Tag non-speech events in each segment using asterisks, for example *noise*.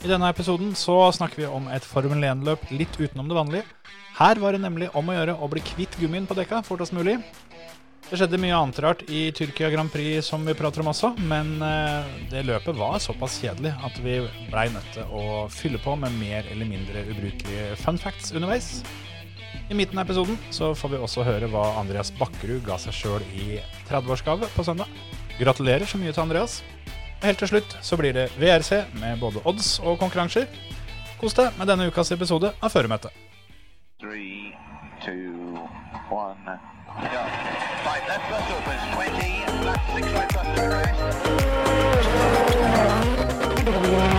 I denne episoden så snakker vi om et Formel 1-løp litt utenom det vanlige. Her var det nemlig om å gjøre å bli kvitt gummien på dekka fortest mulig. Det skjedde mye annet rart i Tyrkia Grand Prix som vi prater om også, men eh, det løpet var såpass kjedelig at vi blei nødt til å fylle på med mer eller mindre ubrukelige fun facts underveis. I midten av episoden så får vi også høre hva Andreas Bakkerud ga seg sjøl i 30-årsgave på søndag. Gratulerer så mye til Andreas. Helt til slutt så blir det VRC med både odds og konkurranser. Kos deg med denne ukas episode av Føremøtet. Three, two, one. Go. Five left bus opens, 20, left six right bus to rest.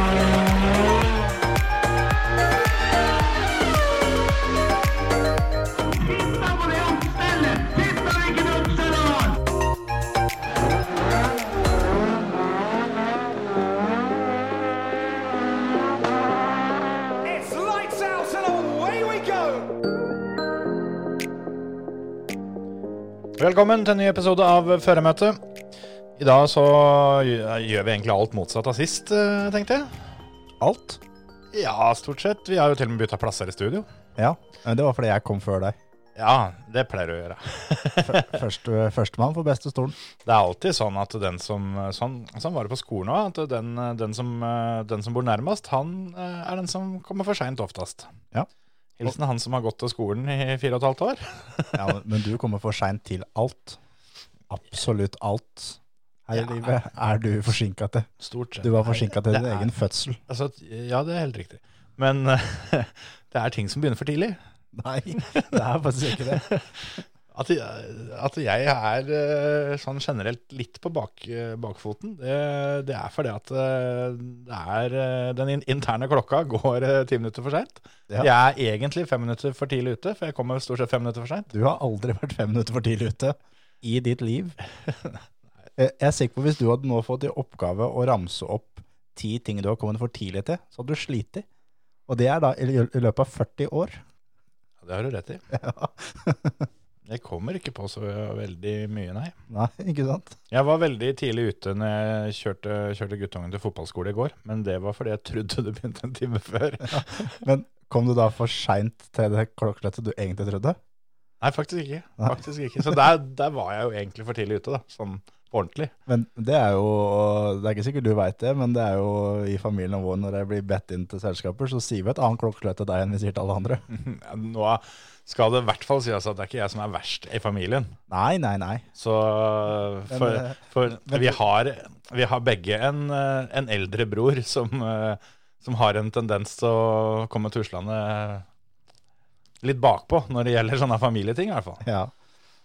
Velkommen til en ny episode av Føremøte. I dag så gjør vi egentlig alt motsatt av sist, eh, tenkte jeg. Alt? Ja, stort sett. Vi har jo til og med bytta plasser i studio. Ja, men det var fordi jeg kom før deg. Ja, det pleier du å gjøre. Først, Førstemann for beste stolen. Det er alltid sånn at den som Sånn, sånn var det på skolen òg. At den, den, som, den som bor nærmest, han eh, er den som kommer for seint oftest. Ja. Hilsen han som har gått til skolen i fire og et halvt år. *laughs* Ja, men- men du kommer for seint til alt. Absolutt alt her i livet er du forsinka til. Stort sett. Du var forsinka til din er- egen fødsel. Altså, ja, det er helt riktig. Men *laughs* det er ting som begynner for tidlig. Nei, *laughs* det er faktisk ikke det. At, at jeg er eh, sånn generelt litt på bak, bakfoten, det, det er fordi at eh, det er eh, den interne klokka går eh, ti minutter for seint. Ja. Jeg er egentlig fem minutter for tidlig ute, for jeg kommer stort sett fem minutter for seint. Du har aldri vært fem minutter for tidlig ute i ditt liv. *laughs* Jeg er sikker på hvis du hadde nå fått i oppgave å ramse opp ti ting du har kommet for tidlig til, så hadde du slitt. Og det er da i løpet av 40 år. Det har du rett i. *laughs* Jeg kommer ikke på så veldig mye, nei. Nei, *laughs* ikke sant? Jeg var veldig tidlig ute når jeg kjørte, kjørte guttungen til fotballskole i går, men det var fordi jeg trodde det begynte en time før. Men kom du da for seint til det klokkeslettet du egentlig trodde? Nei, faktisk ikke. Faktisk ikke. Så der, der var jeg jo egentlig for tidlig ute, da. Sånn på ordentlig. Men det er jo Det er ikke sikkert du veit det, men det er jo i familien vår når jeg blir bedt inn til selskaper, så sier vi et annet klokkeslett til deg enn vi sier til alle andre. *laughs* Ja, Nå skal det i hvert fall sies at det er ikke jeg som er verst i familien. Nei, nei, nei. Så for, eh, for vi, har, vi har begge en, eh, en eldre bror som, eh, som har en tendens til å komme tuslende litt bakpå når det gjelder sånne familieting, i hvert fall. Ja.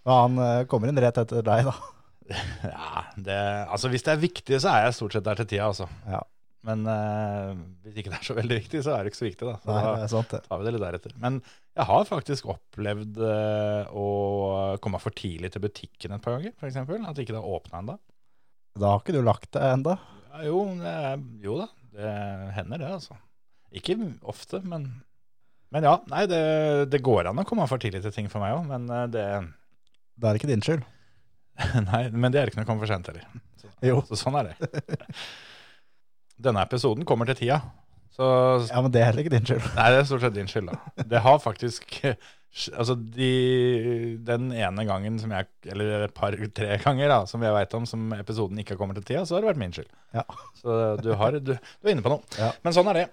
Og han kommer inn rett etter deg, da. *laughs* Ja, det, altså Hvis det er viktig, så er jeg stort sett der til tida, altså. Ja. Men uh, hvis ikke det er så veldig viktig, så er det ikke så viktig, da. Så Nei, da sant, det. tar vi det litt deretter. Men jeg har faktisk opplevd eh, å komme for tidlig til butikken et par ganger, f.eks. At ikke det har åpna ennå. Da har ikke du lagt det enda. Ja, jo, jo da, det hender det, altså. Ikke ofte, men Men ja, nei, det, det går an å komme for tidlig til ting for meg òg, men det det er ikke din skyld. *laughs* Nei, men det er ikke noe å komme for sent heller. Så, Jo. så sånn er det. *laughs* Denne episoden kommer til tida. Så Ja, men det er heller ikke din skyld. Nei, det er stort sett din skyld, da. *laughs* Det har faktisk Altså, de, den ene gangen som jeg Eller et par-tre ganger da som jeg veit om som episoden ikke har kommet til tida, så har det vært min skyld. Ja. *laughs* Så du, har, du, du er inne på noe. Ja. Men sånn er det.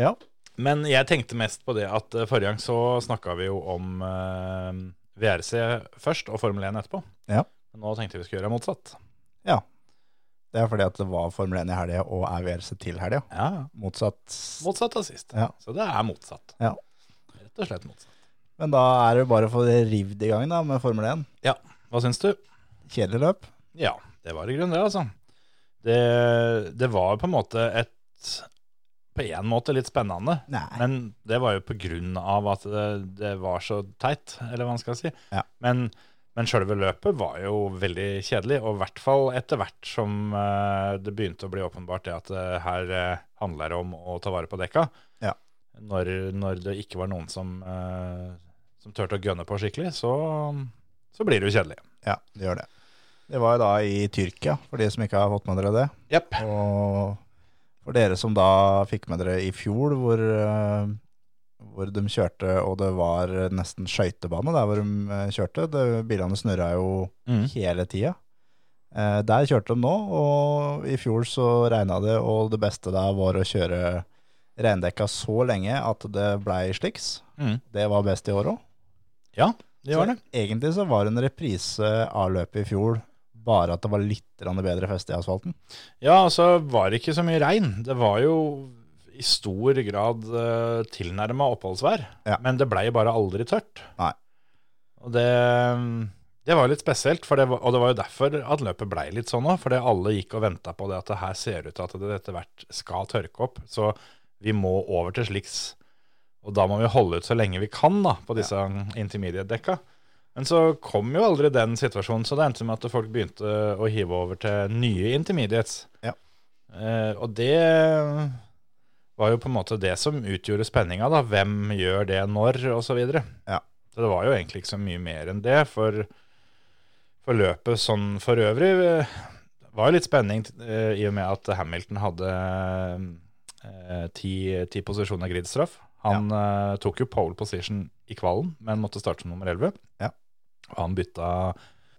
Ja. Men jeg tenkte mest på det at eh, forrige gang så snakka vi jo om eh, VRC først og Formel 1 etterpå. Ja. Nå tenkte vi skulle gjøre motsatt. Det er fordi at det var Formel 1 i helga og er VRC til helga. Ja, Motsatt. Motsatt av sist. Ja. Så det er motsatt. Ja. Rett og slett motsatt. Men da er det bare å få rivd i gang da med Formel 1. Ja. Hva syns du? Kjedelig løp. Ja, det var i grunnen det, altså. Det, det var på en måte et På en måte litt spennende. Nei. Men det var jo på grunn av at det, det var så teit, eller hva man skal si. Ja. Men, men sjølve løpet var jo veldig kjedelig, og i hvert fall etter hvert som eh, det begynte å bli åpenbart det at eh, her uh, handler det om å ta vare på dekka. Ja. Når, når det ikke var noen som, eh, som turte å gønne på skikkelig, så, så blir det jo kjedelig. Ja, det gjør det. Det var jo da i Tyrkia, for de som ikke har fått med dere det. Yep. Og For dere som da fikk med dere i fjor, hvor, eh, hvor de kjørte, og det var nesten skøytebane der hvor de eh, kjørte. Det, bilene snurra jo Mm. hele tida. Eh, der kjørte de nå, og i fjor så regna det, og det beste der var å kjøre rendekka så lenge at det blei sliks. Mm. Det var best i år òg. Ja, det var det. Egentlig så var det en reprise av løpet i fjor, bare at det var litt bedre feste i asfalten. Ja, altså var det ikke så mye regn. Det var jo i stor grad uh, tilnærma oppholdsvær. Ja. Men det blei bare aldri tørt. Nei. Og det, det var litt spesielt, for det var, og det var jo derfor at løpet blei litt sånn òg. Fordi alle gikk og venta på det at det her ser ut til at det etter hvert skal tørke opp. Så vi må over til sliks. Og da må vi holde ut så lenge vi kan da, på disse intermediate-dekka. Men så kom jo aldri den situasjonen, så det endte med at folk begynte å hive over til nye intermediates. Ja. Eh, og det var jo på en måte det som utgjorde spenninga, da. Hvem gjør det når, og så. Ja. Så det var jo egentlig ikke så mye mer enn det. For, for løpet sånn for øvrig eh, var jo litt spenning eh, i og med at Hamilton hadde eh, ti, ti posisjoner gridstraff. Han eh, tok jo pole position i kvalen, men måtte starte som nummer 11. Ja. Og han bytta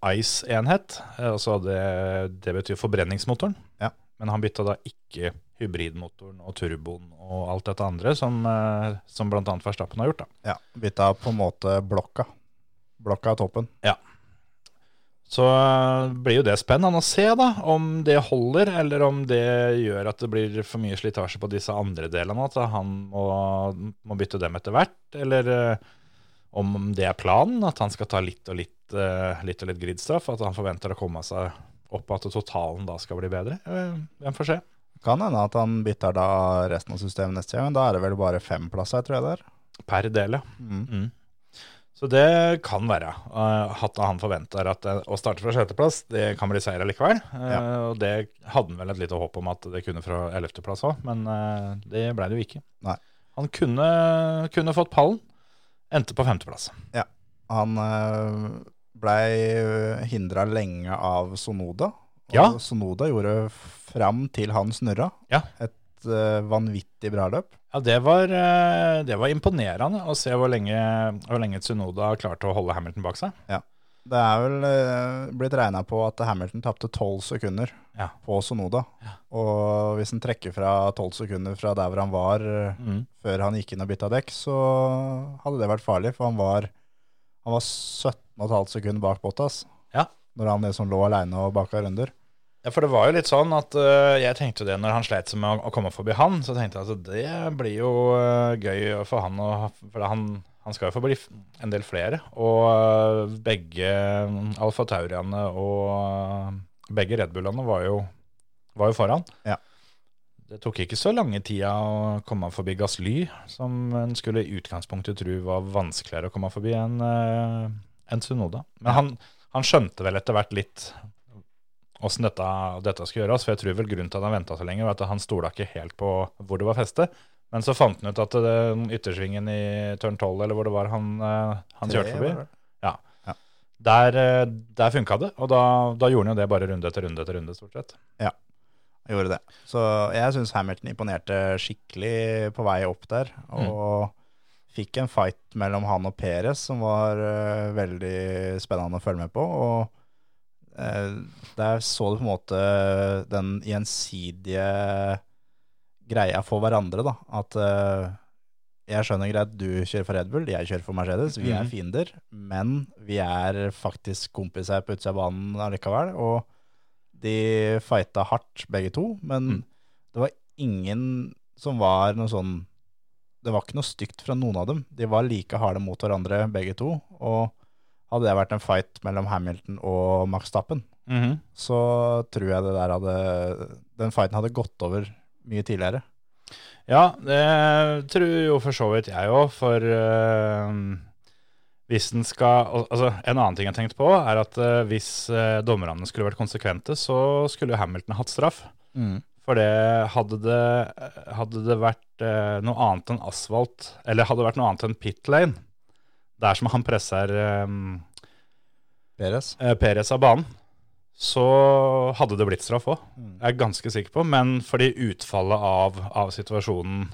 ICE-enhet, og så hadde det betyr forbrenningsmotoren. Ja. Men han bytta da ikke hybridmotoren og turboen og alt dette andre som, eh, som bl.a. Verstappen har gjort. da. Ja, Bytta på en måte blokka. Blokka av toppen. Så eh, blir jo det spennende å se da, om det holder, eller om det gjør at det blir for mye slitasje på disse andre delene, at han må, må bytte dem etter hvert, eller eh, om det er planen, at han skal ta litt og litt, litt, og litt gridstraff, at han forventer å komme seg opp at totalen da skal bli bedre. Hvem får se? Kan hende at han bytter da resten av systemet neste gang, da er det vel bare fem plasser, tror jeg det er. Per del, ja. Mm. Mm. Så det kan være uh, at han forventer at eh, å starte fra sjetteplass, det kan bli seier allikevel. Eh, Ja. Og det hadde han vel et lite håp om at det kunne fra ellevteplass òg, men eh, det ble det jo ikke. Nei. Han kunne, kunne fått pallen, endte på femteplass. Ja. Han blei hindra lenge av Sonoda. Og Ja. Sonoda gjorde fram til han snurra Ja. et uh, vanvittig bra løp. Ja, det var, uh, det var imponerende å se hvor lenge, hvor lenge Tsunoda klarte å holde Hamilton bak seg. Ja. Det er vel uh, blitt regna på at Hamilton tapte tolv sekunder Ja. på Sonoda. Og hvis han trekker fra tolv sekunder fra der hvor han var Mm. før han gikk inn og bytta dekk, så hadde det vært farlig, for han var, han var 17,5 sekunder bak Bottas. Ja. Når han liksom lå aleine og baka runder. Ja, for det var jo litt sånn at uh, jeg tenkte det når han sleit seg med å, å komme forbi han, så tenkte jeg at det blir jo uh, gøy for han å For han, han skal jo få bli en del flere. Og uh, begge Alfa Tauriene og begge Red Bullene var jo, var jo foran. Ja. Det tok ikke så lange tida å komme forbi Gasly, som en skulle i utgangspunktet tro var vanskeligere å komme forbi enn enn Tsunoda. Men han, han skjønte vel etter hvert litt åssen dette, dette skulle gjøres. For jeg tror vel grunnen til at han venta så lenge, var at han stola ikke helt på hvor det var feste. Men så fant han ut at det, yttersvingen i turn 12, eller hvor det var han, eh, han kjørte forbi, ja. der, eh, der funka det. Og da, da gjorde han jo det bare runde etter runde etter runde, stort sett. Han gjorde det. Så jeg syns Hamilton imponerte skikkelig på vei opp der. Og fikk en fight mellom han og Perez som var uh, veldig spennende å følge med på. Og der så du på en måte den gjensidige greia for hverandre, da. At eh, jeg skjønner greit, du kjører for Red Bull, jeg kjører for Mercedes. Vi er Mhm. fiender, men vi er faktisk kompiser på utsida av banen allikevel. Og de fighta hardt, begge to, men Mm. det var ingen som var noe sånn Det var ikke noe stygt fra noen av dem. De var like harde mot hverandre, begge to. Og hadde det vært en fight mellom Hamilton og Max Stappen, så tror jeg det der hadde Den fighten hadde gått over mye tidligere. Ja, det tror jo for så vidt jeg òg, for eh, hvis den skal Altså, en annen ting jeg tenkte på, er at eh, hvis eh, dommerne skulle vært konsekvente, så skulle Hamilton hatt straff. For det hadde det, hadde det vært noe annet enn asfalt, eller hadde det vært noe annet enn pit lane, der som han presser um, Peres. eh, Perez av banen, så hadde det blitt straff òg. Jeg er ganske sikker på. Men fordi utfallet av, av situasjonen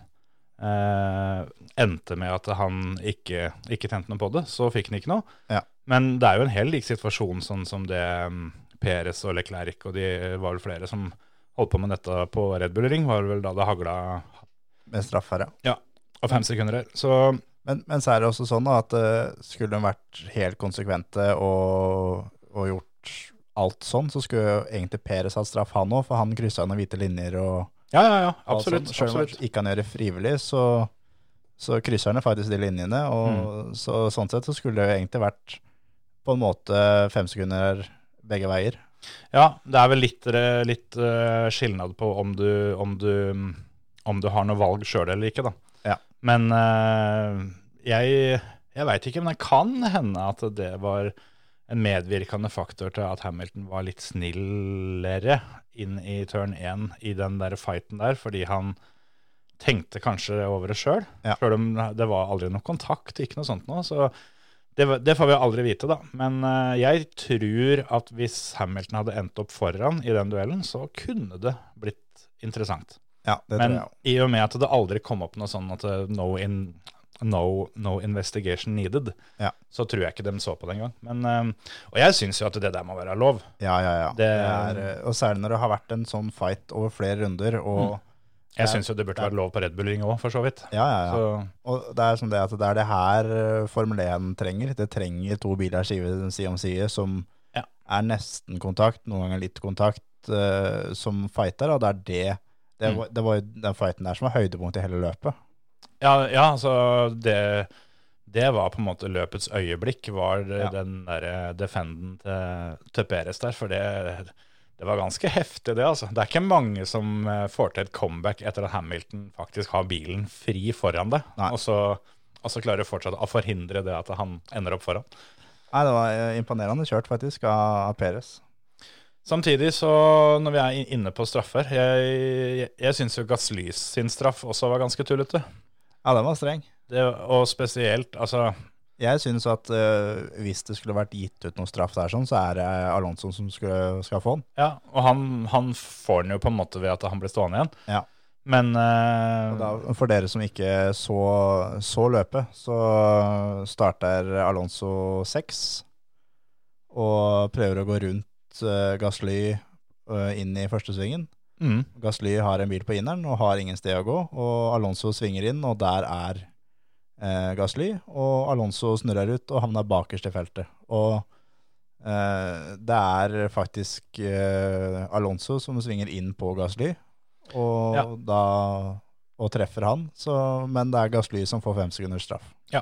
eh, endte med at han ikke, ikke tente noe på det, så fikk han ikke noe. Ja. Men det er jo en helt lik situasjon sånn som det um, Peres og Leclerc og de var vel flere som holdt på med dette på Red Bull Ring, var vel da det hagla Med straff her, ja. av fem sekunder her. Så Men, men så er det også sånn at eh, skulle de vært helt konsekvente og, og gjort alt sånn, så skulle jo egentlig Peres hatt straff, han òg, for han kryssa noen hvite linjer og ja, ja, ja. Absolutt. Selv om absolutt. ikke han gjør det frivillig, så, så krysser han faktisk de linjene. Og Mm. så, sånn sett så skulle det jo egentlig vært på en måte fem sekunder begge veier. Ja, det er vel litt, eh, litt uh, skilnad på om du, om du, om du har noe valg sjøl eller ikke, da. Ja. Men eh, jeg, jeg veit ikke, men det kan hende at det var en medvirkende faktor til at Hamilton var litt snillere inn i turn 1 i den der fighten der, fordi han tenkte kanskje over det sjøl. Ja. Sjøl om det var aldri noe kontakt, ikke noe sånt noe. Så det, det får vi aldri vite, da. Men eh, jeg tror at hvis Hamilton hadde endt opp foran i den duellen, så kunne det blitt interessant. Ja, det Men tror òg. i og med at det aldri kom opp noe sånn at eh, no, in, no, no investigation needed, Ja. så tror jeg ikke de så på det engang. Men, eh, og jeg syns jo at det der må være lov. Ja, ja, ja. Er, eh, og særlig når det har vært en sånn fight over flere runder, og Jeg Ja. syns jo det burde være lov på Red Bull Ring òg, for så vidt. Ja, ja, ja. Så, Og det er som det at det er det her eh, Formel 1 trenger. Det trenger to biler side, side om side som Ja. er nesten kontakt, noen ganger litt kontakt, uh, som fighter. Og det er det det Mm. var, det var jo den fighten der som var høydepunktet i hele løpet. Ja, ja, altså det, det var på en måte løpets øyeblikk, var Ja. den derre defenden til, til Perez der. For det, det var ganske heftig, det. altså. Det er ikke mange som eh, får til et comeback etter at Hamilton faktisk har bilen fri foran deg, og så, og så klarer fortsatt å forhindre det at han ender opp foran. Nei, det var eh, imponerende kjørt faktisk av, Perez. Samtidig, så når vi er inne på straffer Jeg, jeg, jeg syns jo Gasslys sin straff også var ganske tullete. Ja, den var streng. Det, og spesielt, altså Jeg syns at uh, hvis det skulle vært gitt ut noen straff der, sånn, så er det Alonso som skulle, skal få den. Ja, og han, han får den jo på en måte ved at han blir stående igjen. Ja. Men uh, da, for dere som ikke så, så løpet, så starter Alonso 6 og prøver å gå rundt uh, Gasly uh, inn i første svingen. Mm, Gasly har en bil på inneren og har ingen sted å gå, og Alonso svinger inn, og der er eh, Gasly, og Alonso snurrer ut og havner bakerst i feltet. Og eh, det er faktisk eh, Alonso som svinger inn på Gasly, og Ja. da og treffer han, så, men det er Gasly som får fem sekunders straff. Ja.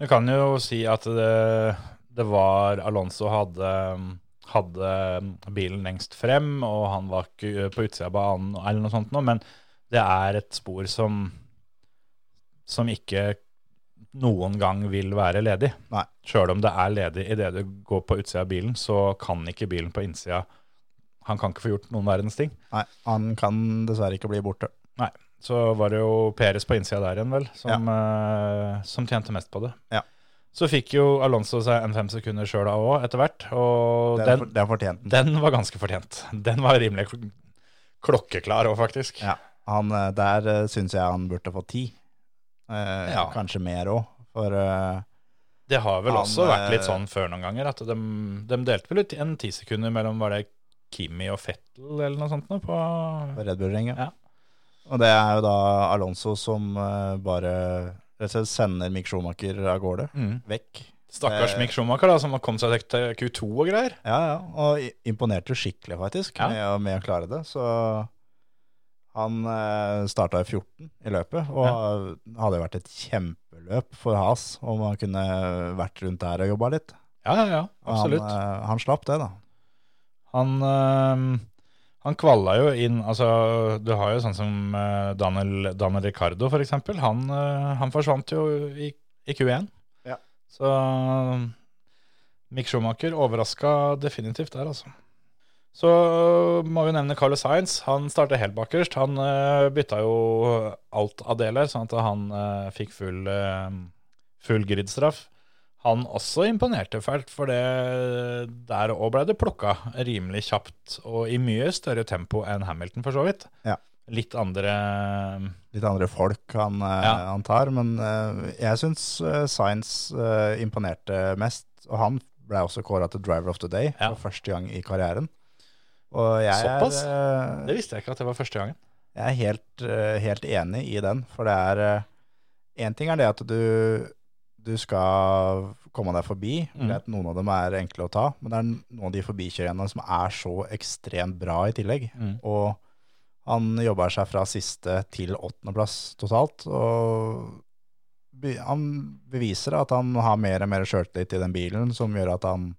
Du kan jo si at det, det var Alonso hadde, hadde bilen lengst frem, og han var ikke på utsida av banen, eller noe sånt noe, men det er et spor som, som ikke noen gang vil være ledig. Sjøl om det er ledig idet du går på utsida av bilen, så kan ikke bilen på innsida Han kan ikke få gjort noen verdens ting. Nei, han kan dessverre ikke bli borte. Nei. Så var det jo Peres på innsida der igjen, vel, som, eh, som tjente mest på det. Ja. Så fikk jo Alonso seg en fem sekunder sjøl òg, etter hvert. Og Det er, den, fortjente. den. den var ganske fortjent. Den var rimelig kl- klokkeklar òg, faktisk. Ja. Han, eh, der uh, syns jeg han burde få ti. Eh, Ja. Kanskje mer òg, for eh, Det har vel Han, også vært litt eh, sånn før noen ganger, at de, de delte vel ut en ti sekunder mellom var det Kimi og Fettel eller noe sånt nå på Red Bull-ringen. Ja. Og det er jo da Alonso som eh, bare sender Mick Schumacher av gårde. mm. Vekk. Stakkars Eh. Mick Schumacher, da, som har kommet seg til Q2 og greier. Ja, ja. Og imponerte skikkelig, faktisk, Ja. med, med å klare det. Så han eh, starta i 14 i løpet, og hadde vært et kjempeløp for Has om han kunne vært rundt der og jobba litt. Ja, ja, ja, absolutt. Han, eh, han slapp det, da. Han, øhm, han kvalla jo inn altså, Du har jo sånn som øh, Daniel, Daniel Ricardo, for eksempel. Han, øh, han forsvant jo i, i Q1. Ja. Så Mick Schumacher overraska definitivt der, altså. Så må vi nevne Carlos Sainz. Han startet helt bakerst. Han uh, bytta jo alt av deler, sånn at han uh, fikk full, uh, full gridstraff. Han også imponerte fælt, for det, der òg ble det plukka rimelig kjapt og i mye større tempo enn Hamilton, for så vidt. Ja. Litt andre Litt andre folk han, eh, Ja. han tar, men eh, jeg syns Science eh, imponerte mest. Og han ble også kåra til Driver of the Day Ja. for første gang i karrieren. Såpass? er, Det eh, visste jeg ikke at det var første gangen. jeg er helt, eh, helt enig i den, for det er Én ting er det at du, du skal komme deg forbi. Mm. Noen av dem er enkle å ta, men det er noen av de forbikjørerne som er så ekstremt bra i tillegg. Mm. Og han jobber seg fra siste til åttendeplass totalt. Og han beviser at han har mer og mer sjøltillit i den bilen, som gjør at han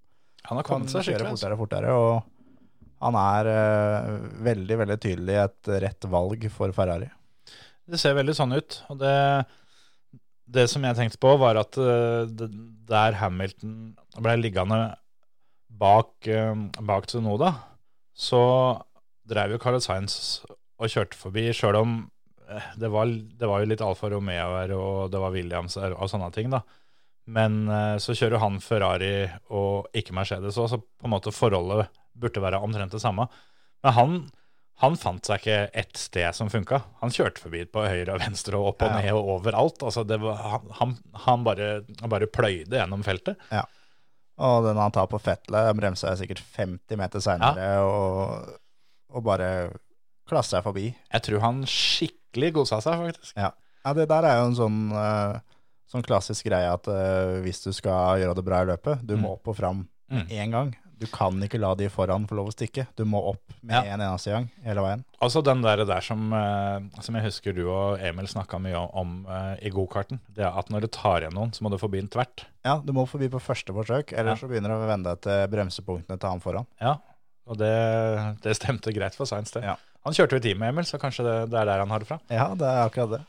Han har kan kommet seg kjøre altså. fortere og fortere. Og han er uh, veldig, veldig tydelig et rett valg for Ferrari. Det ser veldig sånn ut. Og det, det som jeg tenkte på, var at uh, der Hamilton ble liggende bak, eh, bak Tsunoda, så drev jo Carl Sainz og kjørte forbi, sjøl om eh, det var, det var jo litt Alfa Romeo her, og det var Williams her, og sånne ting, da. Men så kjører han Ferrari og ikke Mercedes òg, så på en måte forholdet burde være omtrent det samme. Men han, han fant seg ikke ett sted som funka. Han kjørte forbi på høyre og venstre og opp og Ja. ned og overalt. Altså det var, han, han, bare, han bare pløyde gjennom feltet. Og den han tar på Fettle, bremser jeg sikkert 50 meter seinere og, og bare klasser seg forbi. Jeg tror han skikkelig godsa seg, faktisk. Ja. ja, det der er jo en sånn, eh, sånn klassisk greie at eh, hvis du skal gjøre det bra i løpet, du må opp og fram Mm. gang. Du kan ikke la de foran få lov å stikke. Du må opp med Ja. en eneste gang hele veien. Altså den der, der som, eh, som jeg husker du og Emil snakka mye om, om eh, i gokarten. Det er at når du tar igjen noen, så må du forbi den tvert. Ja, du må forbi på første forsøk, ellers Ja. så begynner du å vende deg til bremsepunktene til han foran. Ja, og det, det stemte greit for Science, det. Ja. Han kjørte jo i med Emil, så kanskje det, det er der han har det fra. Ja, det er akkurat det.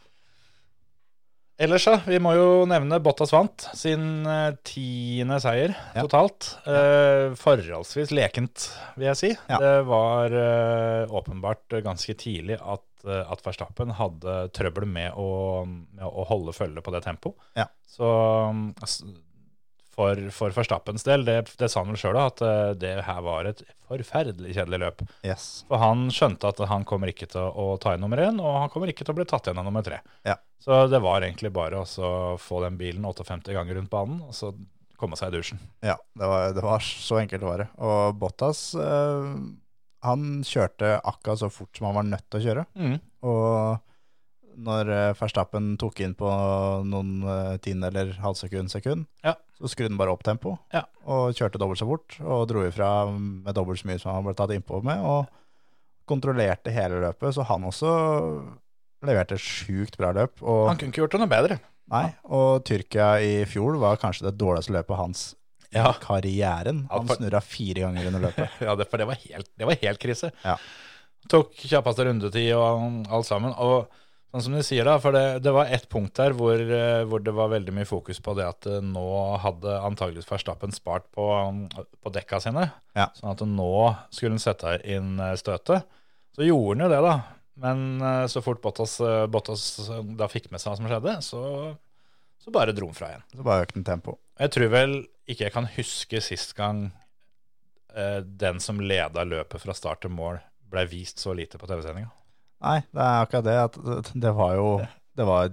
Ellers, ja, vi må jo nevne Bottas vant sin eh, tiende seier Ja. totalt. Eh, forholdsvis lekent, vil jeg si. Ja. Det var eh, åpenbart ganske tidlig at, eh, at Verstappen hadde trøbbel med å, med å holde følge på det tempoet. Ja. Så s- for, for Verstappens del, det, det sa han vel sjøl, at eh, det her var et forferdelig kjedelig løp. Yes. For han skjønte at han kommer ikke til å ta inn nummer én, og han kommer ikke til å bli tatt igjen av nummer tre. Ja. Så det var egentlig bare å få den bilen 58 ganger rundt banen, og så komme seg i dusjen. Ja, det var, det var så enkelt var det. Og Bottas, øh, han kjørte akkurat så fort som han var nødt til å kjøre. Og når eh, Verstappen tok inn på noen tiende eller halvsekund, sekund, Ja. så skrudde han bare opp tempo Ja. og kjørte dobbelt så fort. Og dro ifra med dobbelt så mye som han ble tatt innpå med, og kontrollerte hele løpet. Så han også leverte sjukt bra løp. Han kunne ikke gjort det noe bedre. nei, og Tyrkia i fjor var kanskje det dårligste løpet hans Ja, karrieren. Ja, Han for- snurra fire ganger under løpet. *laughs* ja det, for det var helt, det var helt krise. Ja. Tok kjappeste rundetid og alt sammen. Og sånn som du sier da, for det, det var ett punkt der hvor, eh, hvor det var veldig mye fokus på det at eh, nå hadde antageligvis Verstappen spart på, på dekka sine. Ja. Sånn at nå skulle han sette inn eh, støtet. Så gjorde han jo det, da. Men eh, så fort Bottas, eh, Bottas eh, da fikk med seg hva som skjedde, så, så bare dro han fra igjen. Så bare økte han tempo. Jeg tror vel ikke jeg kan huske sist gang eh, den som leda løpet fra start til mål, ble vist så lite på TV-sendinga. Nei, det er akkurat det. At *laughs* det- var jo det var,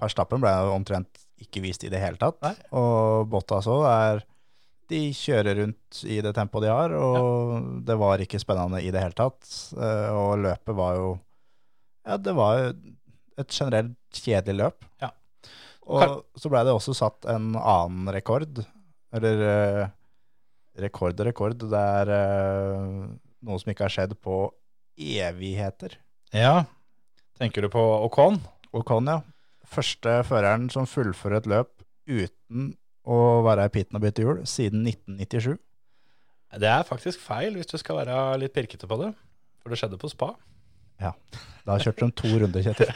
Verstappen ble omtrent ikke vist i det hele tatt. Nei. Og Bottas òg er De kjører rundt i det tempoet de har, og det var ikke spennende i det hele tatt. Eh, Og løpet var jo Ja, det var jo et generelt kjedelig løp. Ja. Og så ble det også satt en annen rekord. Eller eh, rekord og rekord. Det er eh, noe som ikke har skjedd på evigheter. Ja. Tenker du på Ocon? Ocon, ja. Første føreren som fullfører et løp uten å være i pitten og bytte hjul siden 1997. Det er faktisk feil, hvis du skal være litt pirkete på det. For det skjedde på spa. Ja. Da kjørte de to runder, Kjetil.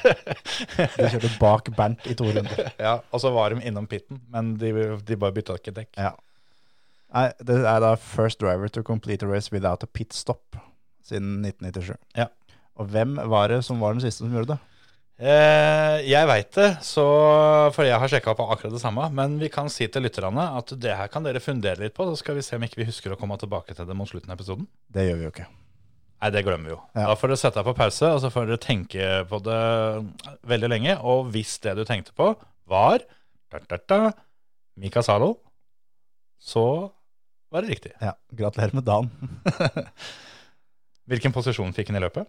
De kjørte bak Bernt i to runder. *laughs* Ja, Og så var de innom pitten, men de, de bare bytta ikke dekk. Ja. Nei, det er da first driver to complete a race without a pit stop siden 1997. Ja. Og hvem var det som var den siste som gjorde det? Eh, jeg veit det, så, for jeg har sjekka på akkurat det samme. Men vi kan si til lytterne at det her kan dere fundere litt på. Så skal vi se om ikke vi husker å komme tilbake til det mot slutten av episoden. Det gjør vi jo ikke. Nei, det glemmer vi jo. Ja. Da får dere sette deg på pause, og så får dere tenke på det veldig lenge. Og hvis det du tenkte på, var da, da, da, Mika Zalo, så var det riktig. Ja, Gratulerer med dagen. *laughs* Hvilken posisjon fikk han i løpet?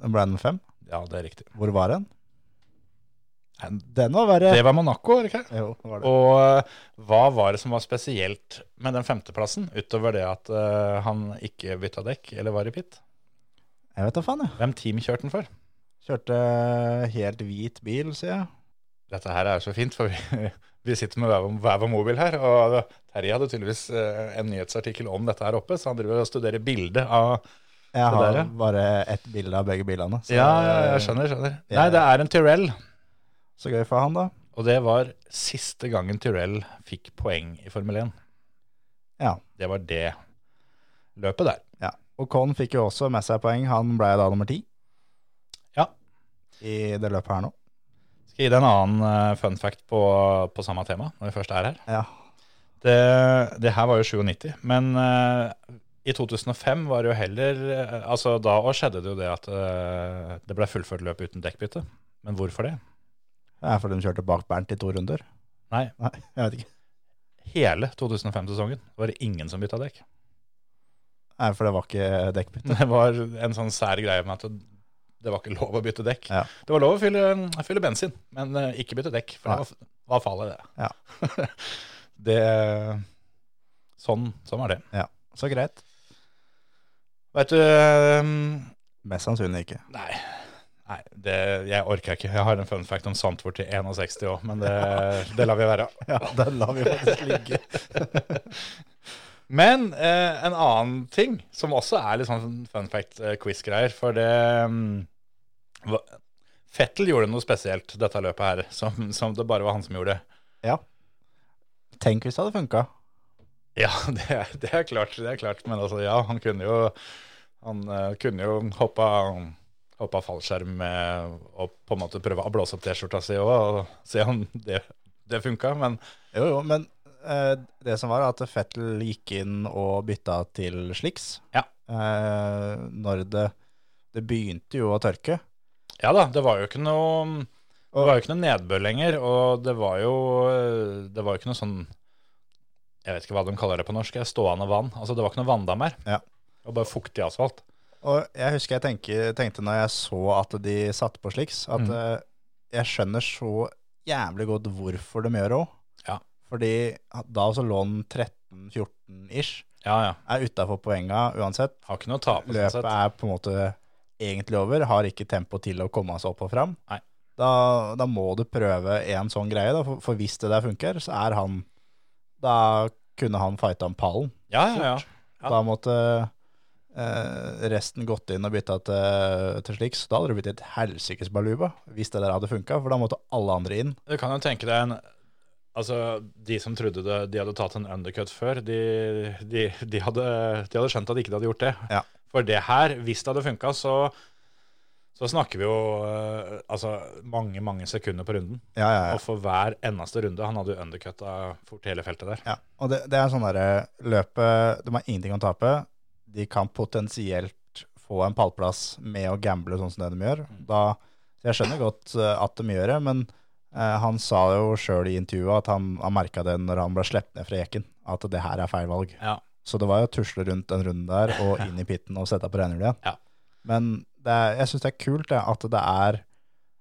Brandon 5. Ja, det er riktig. Hvor var den? Den var verre. Det var Monaco, var det ikke? Jo, det var det. Og eh, hva var det som var spesielt med den femteplassen, utover det at uh, han ikke bytta dekk eller var i pit? Jeg vet da faen, jeg. Hvem team kjørte han for? Kjørte helt hvit bil, sier jeg. Dette her er så fint, for vi, *laughs* vi sitter med hver vår- mobil her. Og Terje hadde tydeligvis eh, en nyhetsartikkel om dette her oppe, så han driver og studerer bildet av Jeg har der, ja. bare ett bilde av begge bilene. så- Ja, jeg skjønner. skjønner. Ja. Nei, det er en Tyrell. Så gøy for han, da. Og det var siste gangen Tyrell fikk poeng i Formel 1. Ja. Det var det løpet der. ja. Og Con fikk jo også med seg poeng. Han ble da nummer ti Ja. i det løpet her nå. Skal gi deg en annen eh, fun fact på, på samme tema, når vi først er her. Ja. Det, det her var jo 97, men eh, i 2005 var det jo heller eh, Altså da òg skjedde det jo det at uh, det ble fullført løp uten dekkbytte. Men hvorfor det? Det er fordi de kjørte bak Bernt i to runder. Nei, Nei, jeg vet ikke. hele 2005-sesongen var det ingen som bytta dekk. Nei, for det var ikke dekkbytte. *laughs* Det var en sånn sær greie med at det, var ikke lov å bytte dekk. Ja. Det var lov å fylle, fylle bensin, men eh, ikke bytte dekk. For det var, var farlig, det. Ja. *laughs* det sånn, sånn var det. Ja, Så greit. Vet du eh, Mest sannsynlig ikke. Nei, nei det, jeg orker ikke. Jeg har en fun fact om Sandtvort til 61 òg, men det, *laughs* det lar vi være. Ja, den lar vi faktisk ligge. *laughs* Men eh, en annen ting, som også er litt sånn fun fact-quiz-greier, for det um, Fettel gjorde noe spesielt dette løpet her, som, som det bare var han som gjorde. Ja. Tenk hvis det hadde funka. Ja, *laughs* det, er- det er klart, det er klart. Men altså, ja, han kunne jo Han uh, kunne jo hoppa, hoppa fallskjerm med, og på en måte prøve å blåse opp T-skjorta si òg, og se om det, det funka. Men Jo, jo, men uh, det som var at Fettel gikk inn og bytta til sliks. Ja. Uh, når det Det begynte jo å tørke. ja da, det var jo ikke noe Det var jo ikke noe nedbør lenger, og det var jo Det var jo ikke noe sånn Jeg vet ikke hva de kaller det på norsk. Stående vann. Altså Det var ikke noe vanndam her. Ja. Det var bare fuktig asfalt. Og jeg husker jeg tenke, tenkte når jeg så at de satte på sliks, at Mm. eh, jeg skjønner så jævlig godt hvorfor de gjør det òg. Ja. Fordi da så lå den 13-14-ish. Ja, ja. Er utafor poenga uansett. Har ikke noe å tape. sånn Løpet sånn er på en måte egentlig over. Har ikke tempo til å komme seg opp og fram. Da, da må du prøve en sånn greie, da. For, for hvis det der funker, så er han Da kunne han fighta om pallen. Ja, ja, ja. Ja. Da måtte eh, resten gått inn og bytta til, til sliks. Da hadde det blitt et helsikes baluba hvis det der hadde funka, for da måtte alle andre inn. Du kan jo tenke deg en Altså, De som trodde det, de hadde tatt en undercut før, de, de, de, hadde, de hadde skjønt at de ikke hadde gjort det. Ja. For det her, hvis det hadde funka, så, så snakker vi jo uh, altså, mange mange sekunder på runden. Ja, ja, ja. Og for hver eneste runde Han hadde jo undercutta fort hele feltet der. ja. Og det, det er sånn derre Løpet De har ingenting å tape. De kan potensielt få en pallplass med å gamble sånn som det de gjør. Da, jeg skjønner godt eh, at de gjør det, men uh, han sa jo sjøl i intervjuet at han, han merka det når han ble sluppet ned fra jekken, at det her er feil valg. Ja. Så det var jo å tusle rundt den runden der og *laughs* inn i pitten og sette på regnhjulet igjen. Ja. Men er, jeg syns det er kult det, at, det er,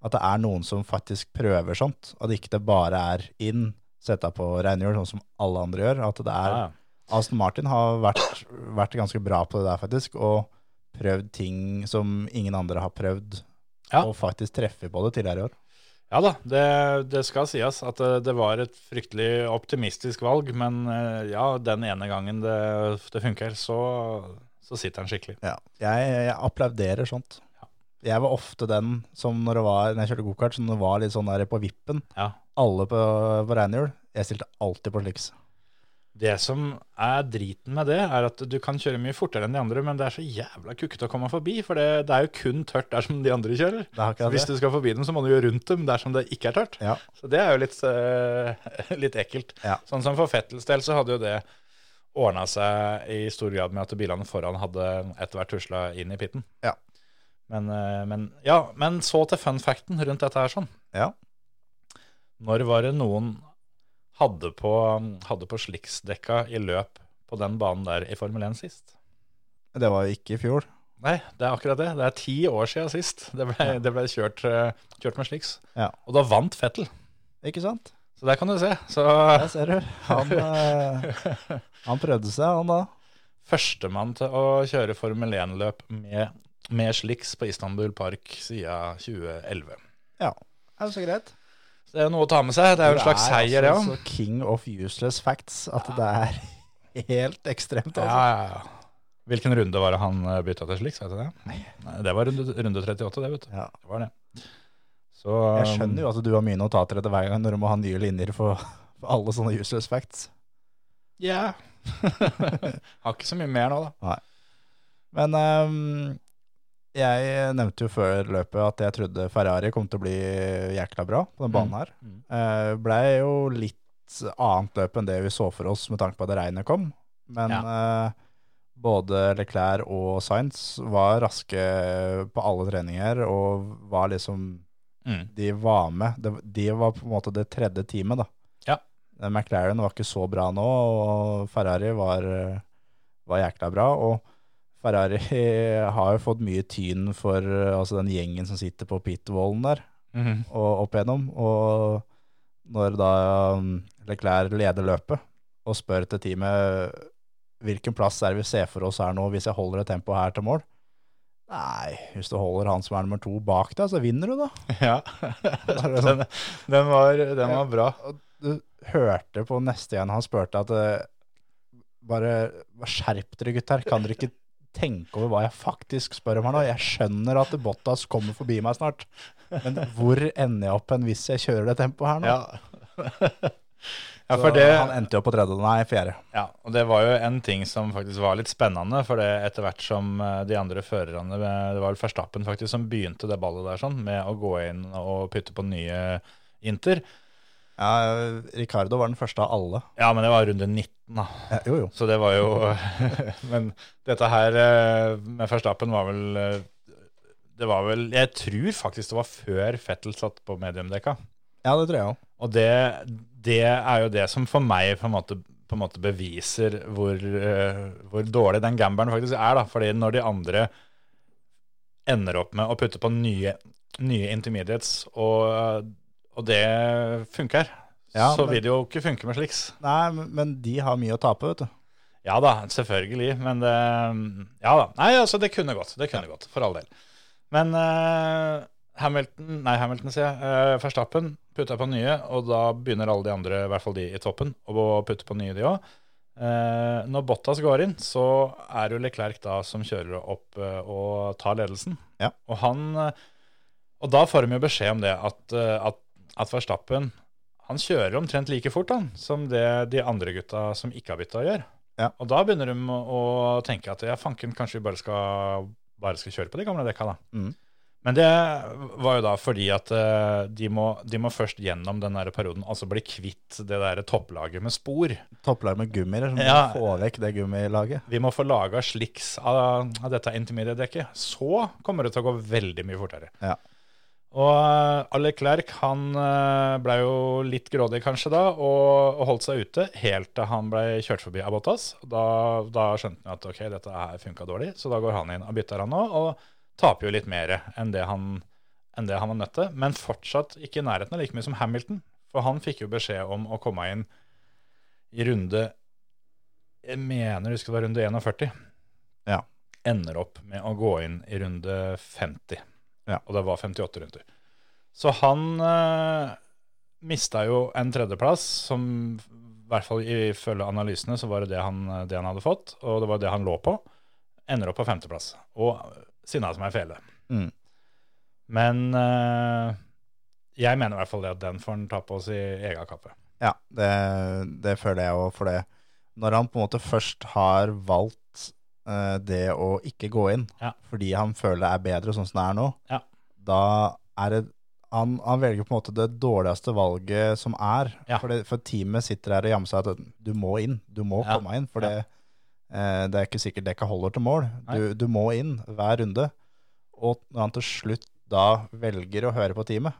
at det er noen som faktisk prøver sånt. At ikke det bare er inn, sette på regnhjul, sånn som alle andre gjør. At det er Ja, ja. Aston Martin har vært, vært ganske bra på det der, faktisk. Og prøvd ting som ingen andre har prøvd. Ja. Og faktisk treffer på det tidligere i år. Ja da, det, det skal sies at det, det var et fryktelig optimistisk valg, men eh, ja, den ene gangen det, det funker, så, så sitter den skikkelig. Ja. Jeg, jeg applauderer sånt. Jeg var ofte den som når, det var, når jeg kjørte gokart, som var litt sånn der på vippen. Ja. Alle på, på regnhjul. Jeg stilte alltid på sliks. Det som er driten med det, er at du kan kjøre mye fortere enn de andre, men det er så jævla kukkete å komme forbi, for det, det er jo kun tørt der som de andre kjører. Hvis du skal forbi dem, så må du jo rundt dem der som det ikke er tørt. Ja. Så det er jo litt, uh, *laughs* litt ekkelt. Ja. Sånn som for Fettels del så hadde jo det ordna seg i stor grad med at bilene foran hadde etter hvert tusla inn i pitten. Ja. Men, eh, men, ja, men så til fun facten rundt dette her sånn. Ja. Når var det noen hadde på, hadde på slicksdekka i løp på den banen der i Formel 1 sist? Det var ikke i fjor. Nei, det er akkurat det. Det er ti år siden sist det ble, det ble kjørt, eh, kjørt med slicks. Ja. Og da vant Fettel. Ikke sant? Så der kan du se. Så Der ser du. Han, *laughs* eh, han prøvde seg, han da. førstemann til å kjøre Formel 1-løp med, med sliks på Istanbul Park siden 2011. Ja. Det er så greit. Så det er noe å ta med seg. Det er jo en slags seier, ja. altså så king of useless facts at det er helt ekstremt, Ja, altså. ja, ja. Hvilken runde var det han eh, bytta til sliks, Vet du det? Nei, det var runde, runde 38, det, vet du. Ja. Det var det. Så, Jeg skjønner jo at du har mye notater etter hver gang når du må ha nye linjer for, for alle sånne useless facts. Ja. *laughs* Har ikke så mye mer nå, da. Men um, jeg nevnte jo før løpet at jeg trodde Ferrari kom til å bli jækla bra på den banen her. Mm. Uh, Blei jo litt annet løp enn det vi så for oss med tanke på at regnet kom. Men eh, både Leclerc og Sainz var raske på alle treninger og var liksom Mm. De var med. De, de var på en måte det tredje teamet, da. Ja. McLaren var ikke så bra nå, og Ferrari var, var jækla bra. Og Ferrari *laughs* har jo fått mye tyn for altså den gjengen som sitter på pitwallen der Mhm. og opp igjennom. Og når da um, Leclerc leder løpet og spør til teamet hvilken plass er det vi ser for oss her nå hvis jeg holder et tempo her til mål? Nei, hvis du holder han som er nummer to bak deg, så vinner du, da. *laughs* Ja. den, den, var, den var bra. Du hørte på neste igjen han spurte at eh, bare bare skjerp dere, gutter. Kan dere ikke tenke over hva jeg faktisk spør om her nå? Jeg skjønner at Bottas kommer forbi meg snart, men hvor ender jeg opp hen hvis jeg kjører det tempoet her nå? Ja. *laughs* ja, Så for det Han endte jo på tredje, nei, fjerde. Ja, og det var jo en ting som faktisk var litt spennende, for det etter hvert som eh, de andre førerne, eh, det var vel Verstappen faktisk som begynte det ballet der sånn, med å gå inn og putte på nye Inter. Ja, Ricardo var den første av alle. Ja, men det var runde 19 da. Ja, jo, jo. Så det var jo, *laughs* men dette her eh, med Verstappen var vel, det var vel, jeg tror faktisk det var før Fettel satt på mediumdekka. Ja, det tror jeg òg. Og det, det er jo det som for meg på en måte, på en måte beviser hvor, eh, hvor dårlig den gamberen faktisk er. da. Fordi når de andre ender opp med å putte på nye, nye intermediates, og, og det funker, Ja, så men- vil det jo ikke funke med sliks. Nei, men- de har mye å tape, vet du. Ja da, selvfølgelig, men det Ja da. Nei, altså, det kunne gått. Det kunne gått, for all del. Men eh, Hamilton Nei, Hamilton, sier jeg. Uh, Verstappen putta på nye, og da begynner alle de andre, i hvert fall de i toppen, å putte på nye, de òg. når Bottas går inn, så er jo Leclerc da som kjører opp eh, og tar ledelsen. Ja. Og han eh, Og da får de jo beskjed om det at, eh, at, at Verstappen han kjører omtrent like fort han, som det de andre gutta som ikke har bytta, gjør. Ja. Og da begynner de å tenke at ja, fanken, kanskje vi bare skal, bare skal kjøre på de gamle dekka, da. Mm. Men det var jo da fordi at eh, de, må, de må først gjennom den der perioden, altså bli kvitt det der topplaget med spor. Topplag med gummier, som Ja. få vekk det gummilaget. Vi må få laga sliks av, av dette intermediate-dekket. Så kommer det til å gå veldig mye fortere. Ja. Og uh, Leclerc han uh, ble jo litt grådig kanskje da, og, og holdt seg ute helt til han ble kjørt forbi av Bottas. Da, da skjønte han at ok, dette her funka dårlig, så da går han inn og bytter han nå, og taper jo litt mer enn det han, enn det han var nødt til. Men fortsatt ikke i nærheten av like mye som Hamilton, for han fikk jo beskjed om å komme inn i runde Jeg mener det skulle være runde 41. Ja. Ender opp med å gå inn i runde 50. Ja. Og det var 58 runder. Så han eh, mista jo en tredjeplass, som i hvert fall ifølge analysene så var det det han, det han hadde fått, og det var det han lå på. Ender opp på femteplass. Og sinna som ei fele. Mm. Men uh, jeg mener i hvert fall det at den får han ta på oss i egen kappe. Ja, det, det føler jeg òg, for det. når han på en måte først har valgt uh, det å ikke gå inn Ja. fordi han føler det er bedre sånn som det er nå, Ja. da er det han, han velger på en måte det dårligste valget som er. Ja. For, det, for teamet sitter der og jamser at du må inn. Du må komme inn. For det, det er ikke sikkert dekka holder til mål. Du, du må inn hver runde. Og når han til slutt da velger å høre på teamet,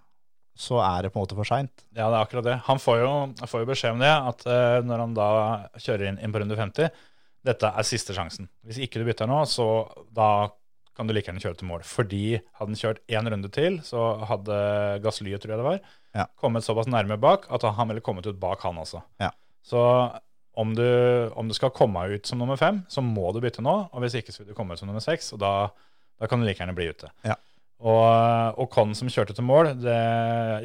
så er det på en måte for seint. Ja, det er akkurat det. Han får jo, får jo beskjed om det, at eh, når han da kjører inn, inn på runde 50, dette er siste sjansen. Hvis ikke du bytter nå, så da kan du like gjerne kjøre til mål. Fordi hadde han kjørt én runde til, så hadde Gasslyet, tror jeg det var, Ja. kommet såpass nærme bak at han ville kommet ut bak han også. Ja. Så om du, om du skal komme ut som nummer fem, så må du bytte nå. Og hvis ikke, så vil du komme ut som nummer seks, og da, da kan du like gjerne bli ute. Ja. Og, og Con som kjørte til mål, det,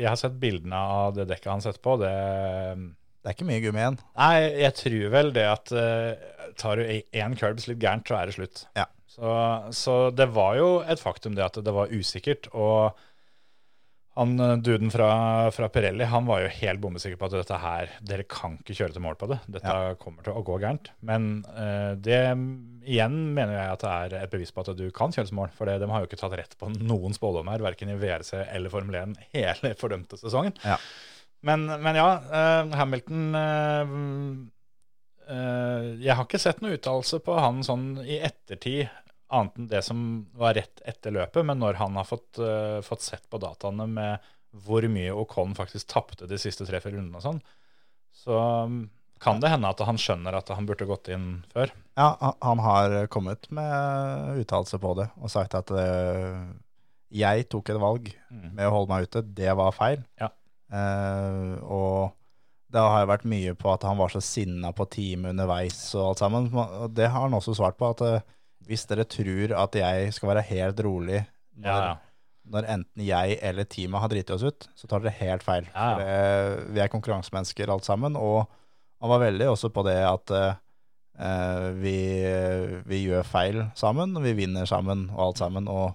jeg har sett bildene av det dekket han setter på. det... Det er ikke mye gummi igjen. Nei, jeg tror vel det at uh, tar du én curbs litt gærent, så er det slutt. Ja. Så, så det var jo et faktum det at det var usikkert. Og han eh, duden fra, fra Pirelli han var jo helt bombesikker på at dette her, dere kan ikke kjøre til mål på det. Dette kommer til å gå gærent. Men uh, det igjen mener jeg at det er et bevis på at du kan kjøre til mål. For det, de har jo ikke tatt rett på noen spådommer, verken i VRC eller Formel 1 hele fordømte sesongen. Ja. Men, men ja, uh, Hamilton uh, Jeg har ikke sett noe uttalelse på han sånn i ettertid, annet enn det som var rett etter løpet. Men når han har fått, uh, fått sett på dataene med hvor mye Ocon faktisk tapte de siste tre-fire rundene og sånn, så mm, kan det hende at han skjønner at han burde gått inn før. Ja, han- har kommet med uttalelse på det og sagt at uh, jeg tok et valg med å holde meg ute. Det var feil. Ja. Uh, og det har jo vært mye på at han var så sinna på teamet underveis og alt sammen. Og det har han også svart på, at eh, hvis dere tror at jeg skal være helt rolig når, Ja, ja. når enten jeg eller teamet har driti oss ut, så tar dere helt feil. Ja. For det, vi er konkurransemennesker alt sammen, og han var veldig også på det at uh, vi, vi gjør feil sammen, og vi vinner sammen og alt sammen. Og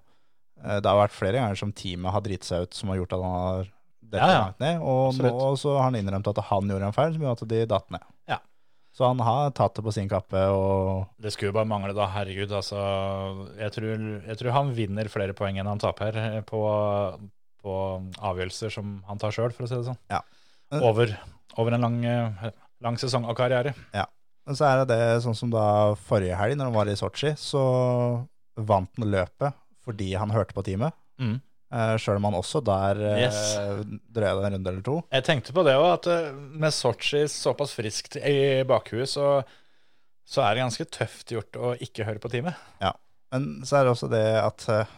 uh, det har vært flere ganger som teamet har driti seg ut, som har gjort at han har dette Ja, ja. langt ned. Og Absolutt. nå så har han innrømt at han gjorde en feil som gjorde at de datt ned. Ja. Så han har tatt det på sin kappe, og Det skulle bare mangle, da. Herregud, altså. Jeg tror, jeg tror han vinner flere poeng enn han taper på, på avgjørelser som han tar sjøl, for å si det sånn. Ja. Over, over en lang, lang sesong av karriere. Men så er det det sånn som da forrige helg, når han var i Sotsji, så vant han løpet fordi han hørte på teamet. Mm. Uh, Sjøl om han også der uh, Yes. drøya det en runde eller to. Jeg tenkte på det òg, at eh, med Sotsji såpass friskt i bakhuet, så, så er det ganske tøft gjort å ikke høre på teamet. Men så er det også det at uh,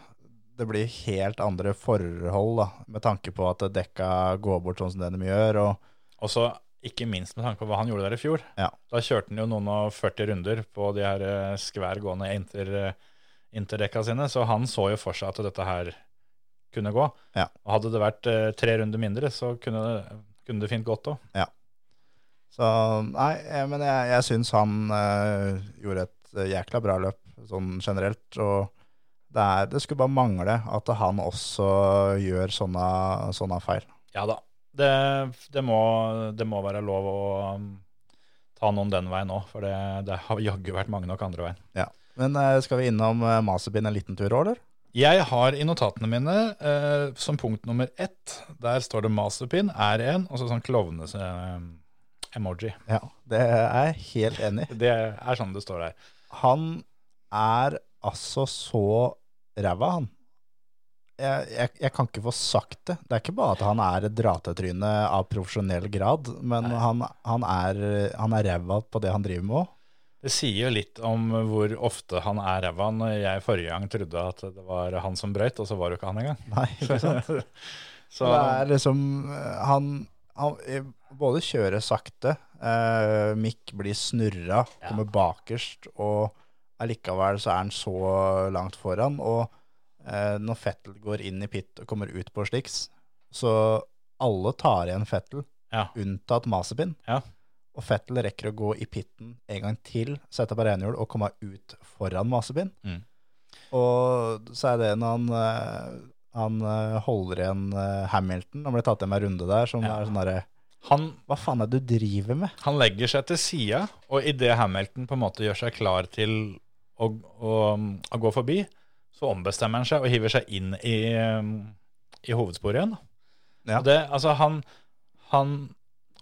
det blir helt andre forhold, da, med tanke på at dekka går bort sånn som det de gjør. Og Og så ikke minst med tanke på hva han gjorde der i fjor. Ja. Da kjørte han jo noen og 40 runder på de her eh, skvær gående inter, eh, interdekka sine, så han så jo for seg at dette her kunne gå. Ja. Og hadde det vært eh, tre runder mindre, så kunne det, kunne det fint gått òg. så nei, jeg, men jeg, jeg syns han eh, gjorde et eh, jækla bra løp sånn generelt. Og det, er, det skulle bare mangle at han også gjør sånne, sånne feil. Ja da. Det, det, må, det må være lov å um, ta noen den veien òg, for det, har jaggu vært mange nok andre veien. Ja. Men eh, skal vi innom Maserbin en liten tur òg, eller? Jeg har i notatene mine eh, som punkt nummer ett, der står det Masterpin, er en, og så sånn klovne-emoji. Ja, det er jeg helt enig i. det er sånn det står der. Han er altså så ræva, han. Jeg, jeg, jeg kan ikke få sagt det. Det er ikke bare at han er et dratetryne av profesjonell grad, men Nei. han, han er, han er ræva på det han driver med òg. Det sier jo litt om hvor ofte han er ræva, når jeg forrige gang trodde at det var han som brøyt, og så var det jo ikke han engang. *laughs* Nei, ikke sant? *laughs* så Det er liksom Han, han eh, både kjører sakte, eh, Mick blir snurra, kommer bakerst, og allikevel så er han så langt foran. Og eh, når Fettel går inn i pit og kommer ut på slicks, så alle tar igjen Fettel, Ja. unntatt Masepin. Ja. Og Fettel rekker å gå i pitten en gang til, sette på renhjul og komme ut foran Masepin. Mm. Og så er det når han, eh, han eh, holder igjen eh, Hamilton. Han ble tatt med en runde der som Ja. er sånn derre Han, Hva faen er det du driver med? han legger seg til sida, og idet Hamilton på en måte gjør seg klar til å, å, å gå forbi, så ombestemmer han seg og hiver seg inn i, i hovedsporet igjen. Ja. Det, altså han, han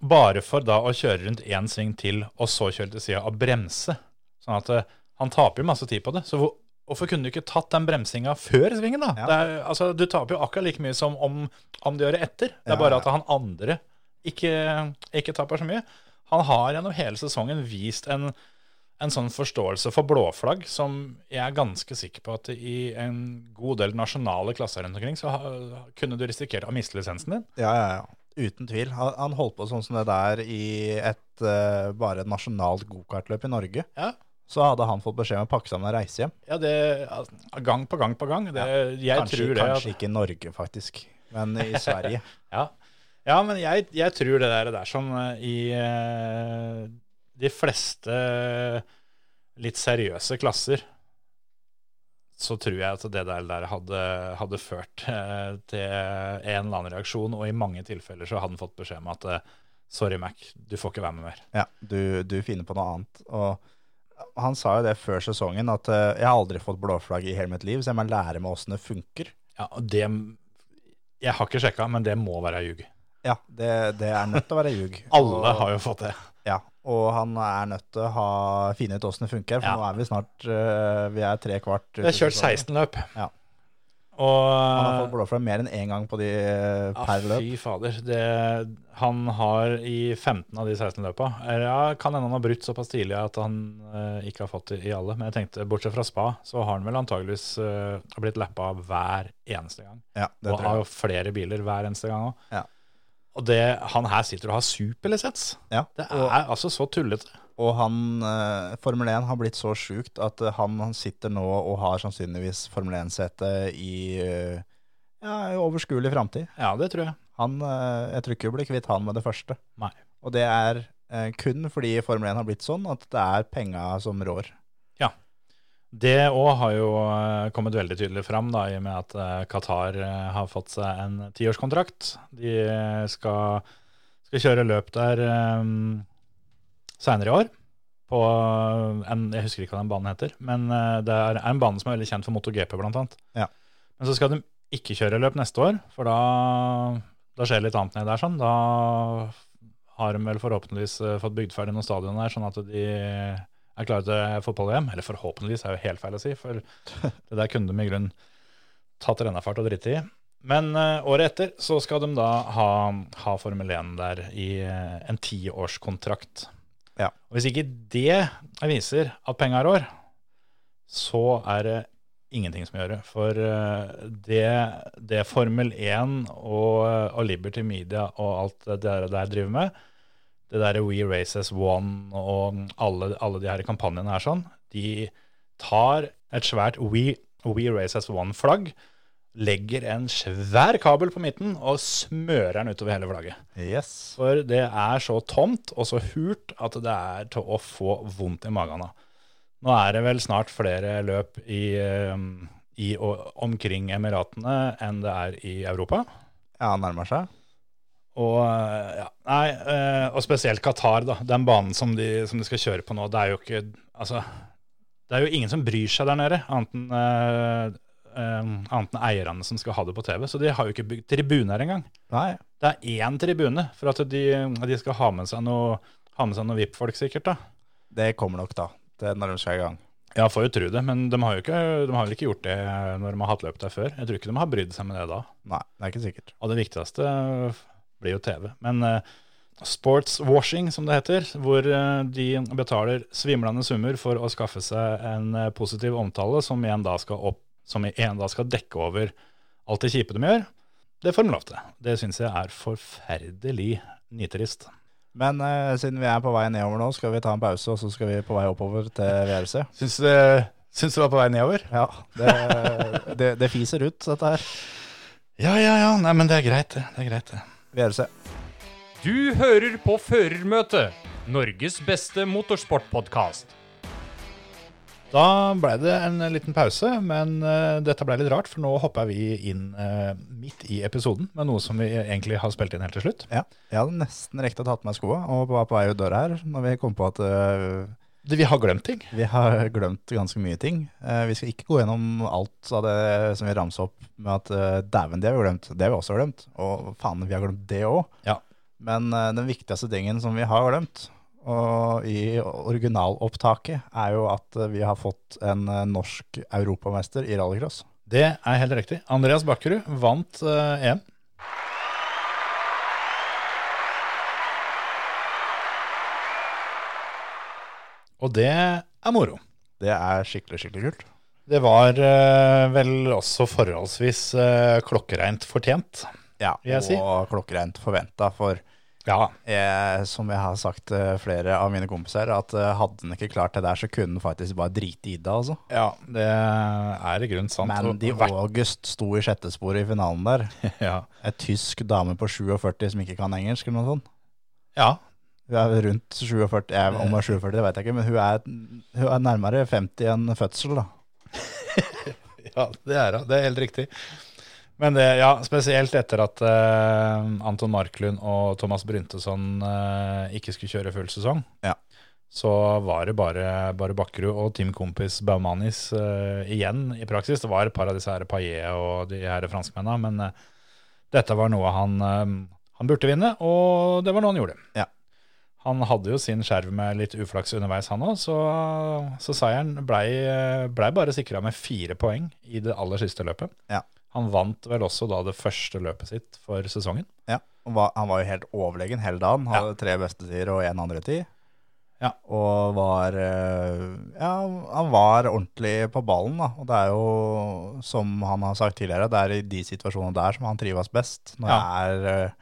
Bare for da å kjøre rundt én sving til, og så kjøre til sida og bremse. Sånn at eh, han taper jo masse tid på det. Så hvor, hvorfor kunne du ikke tatt den bremsinga før svingen, da? Ja. Er, altså, du taper jo akkurat like mye som om, om du gjør det etter. Det er Ja, bare at han andre ikke, ikke taper så mye. Han har gjennom hele sesongen vist en, en sånn forståelse for blåflagg som jeg er ganske sikker på at i en god del nasjonale klasser rundt omkring, så ha, kunne du risikere å miste lisensen din. Ja, ja, ja. Uten tvil. Han, han holdt på sånn som det der i et uh, bare et nasjonalt gokartløp i Norge. Ja. Så hadde han fått beskjed om å pakke sammen og reise hjem. Ja, det altså, Gang på gang på gang. Det, jeg kanskje tror det kanskje at, ikke i Norge, faktisk, men i Sverige. *laughs* ja. ja, men jeg, jeg tror det der, det der som eh, i uh, de fleste litt seriøse klasser, så tror jeg at det der, hadde, hadde ført eh, til en eller annen reaksjon, og i mange tilfeller så hadde han fått beskjed om at eh, sorry, Mac, du får ikke være med mer. Ja, du, du finner på noe annet. Og han sa jo det før sesongen, at eh, jeg har aldri fått blåflagg i hele mitt liv, så jeg må lære meg åssen det funker. Ja, og det Jeg har ikke sjekka, men det må være ljug. Ja, det, det er nødt til å være ljug. *laughs* Alle Og- har jo fått det. Ja, og han er nødt til å ha, finne ut åssen det funker, for Ja. nå er vi snart uh, Vi er tre kvart Vi er kjørt 16 løp. Ja. Og Han har fått blåflagg mer enn én gang på de uh, per løp. Fy fader. Det, han har i 15 av de 16 løpa Ja, kan hende han har brutt såpass tidlig at han uh, ikke har fått det i alle. Men jeg tenkte, bortsett fra spa, så har han vel antageligvis blitt lappa hver eneste gang. Ja, det Og har jo flere biler hver eneste gang òg. Ja. Og det, han her sitter og har superlisens. Ja, Det og, er altså så tullete. og han eh, Formel 1 har blitt så sjukt at eh, han, han sitter nå og har sannsynligvis Formel 1-sete i eh, ja, overskuelig framtid. Ja, det tror jeg. Han, eh, jeg tror ikke vi blir kvitt han med det første. Nei. Og det er eh, kun fordi Formel 1 har blitt sånn at det er penga som rår. Det òg har jo eh, kommet veldig tydelig fram, da, i og med at eh, Qatar eh, har fått seg en tiårskontrakt. De skal, skal kjøre løp der um, seinere i år. På en, jeg husker ikke hva den banen heter, men det er en bane som er veldig kjent for MotoGP, blant annet. Ja. Men så skal de ikke kjøre løp neste år, for da, da skjer det litt annet nedi der. sånn. Da har de vel forhåpentligvis fått bygd ferdig noen stadion der, sånn at de er klare til fotball-VM. Eller forhåpentligvis er jo helt feil å si, for det der kunne de i grunnen tatt rennafart og driti i. Men uh, året etter så skal de da ha, ha Formel 1 der i uh, en tiårskontrakt. Ja. Og hvis ikke det viser at penga rår, så er det ingenting som gjør det. For eh, det, det Formel 1 og, og Liberty Media og alt det der, der driver med, det der We Races One og alle, alle de her kampanjene er sånn, de tar et svært We, We Races One-flagg, legger en svær kabel på midten og smører den utover hele flagget. Yes. For det er så tomt og så hult at det er til å få vondt i magen av. Nå er det vel snart flere løp i, eh, i og omkring Emiratene enn det er i Europa. Ja, nærmer seg. Og, eh, ja, nei, eh, og spesielt Qatar, da. Den banen som de, som de skal kjøre på nå, det er jo ikke Altså, det er jo ingen som bryr seg der nede, annet enn uh, annet enn eierne som skal ha det på TV. Så de har jo ikke bygd tribuner engang. Nei. Det er én tribune for at de, de skal ha med seg noe, ha med seg noe VIP-folk, sikkert. da. Det kommer nok, da. Det når de skal i gang. Ja, får jo tro det, men de har jo ikke, de har vel ikke gjort det når de har hatt løp der før. Jeg tror ikke de har brydd seg med det da. Nei, det er ikke sikkert. Og det viktigste blir jo TV. Men uh, sportswashing, som det heter, hvor uh, de betaler svimlende summer for å skaffe seg en uh, positiv omtale, som igjen da skal, opp, som igjen da skal dekke over alt det kjipe de gjør, det får de lov til. Det syns jeg er forferdelig nitrist. Men eh, siden vi er på vei nedover nå, skal vi ta en pause, og så skal vi på vei oppover til VRC. *laughs* Syns du, syns du var på vei nedover? Ja, det, det, det fiser ut, dette her. Ja, ja, ja. Nei, men det er greit, det. Det er greit, det. VRC. Du hører på Førermøtet, Norges beste motorsportpodkast. Da ble det en liten pause, men uh, dette ble litt rart, for nå hopper vi inn uh, midt i episoden med noe som vi egentlig har spilt inn helt til slutt. Ja, jeg hadde nesten rekt å ta på meg skoa og var på vei ut døra her, når vi kom på at Det, vi har glemt ting. vi har glemt ganske mye ting. Eh, vi skal ikke gå gjennom alt av det som vi ramser opp med at uh, dæven, det har vi glemt. Det har vi også glemt. Og faen, vi har glemt det òg. Ja. Men eh, den viktigste tingen som vi har glemt, og i originalopptaket, er jo at vi har fått en norsk europamester i rallycross. Det er helt riktig. Andreas Bakkerud vant uh, EM. Og det er moro. Det er skikkelig, skikkelig kult. Det var eh, vel også forholdsvis uh, klokkereint fortjent. Ja, Vil jeg si. og klokkereint forventa, for Ja, jeg, som jeg har sagt til flere av mine kompiser, at eh, hadde han ikke klart det der, så kunne han faktisk bare drite i det, altså. ja det er i grunnen sant. Mandy Og vært- August sto i sjette sporet i finalen der. *laughs* ja. Ei tysk dame på 47 som ikke kan engelsk, eller noe sånt. ja, Hun er rundt 47, jeg, om hun er 47, det vet jeg ikke, men hun er, hun er nærmere 50 enn fødsel, da. *laughs* Ja, det er hun. Det er helt riktig. Men det, ja, spesielt etter at uh, Anton Marklund og Thomas Bryntesson uh, ikke skulle kjøre full sesong, Ja. så var det bare, bare Bakkerud og teamkompis Baumanis uh, igjen i praksis. Det var et par av disse her Paillet og de her franskmennene, men dette var noe han, han burde vinne, og det var noe han gjorde. Ja. Han hadde jo sin skjerv med litt uflaks underveis, han òg, så, så seieren blei ble bare sikra med fire poeng i det aller siste løpet. Ja. Han vant vel også da det første løpet sitt for sesongen. Ja, var, han var jo helt overlegen hele dagen. Hadde tre beste tider og én andre tid. Ja. Og var eh, Ja, han var ordentlig på ballen, da. Og det er jo, som han har sagt tidligere, det er i de situasjonene der som han trives best. Når Ja. det, er, eh,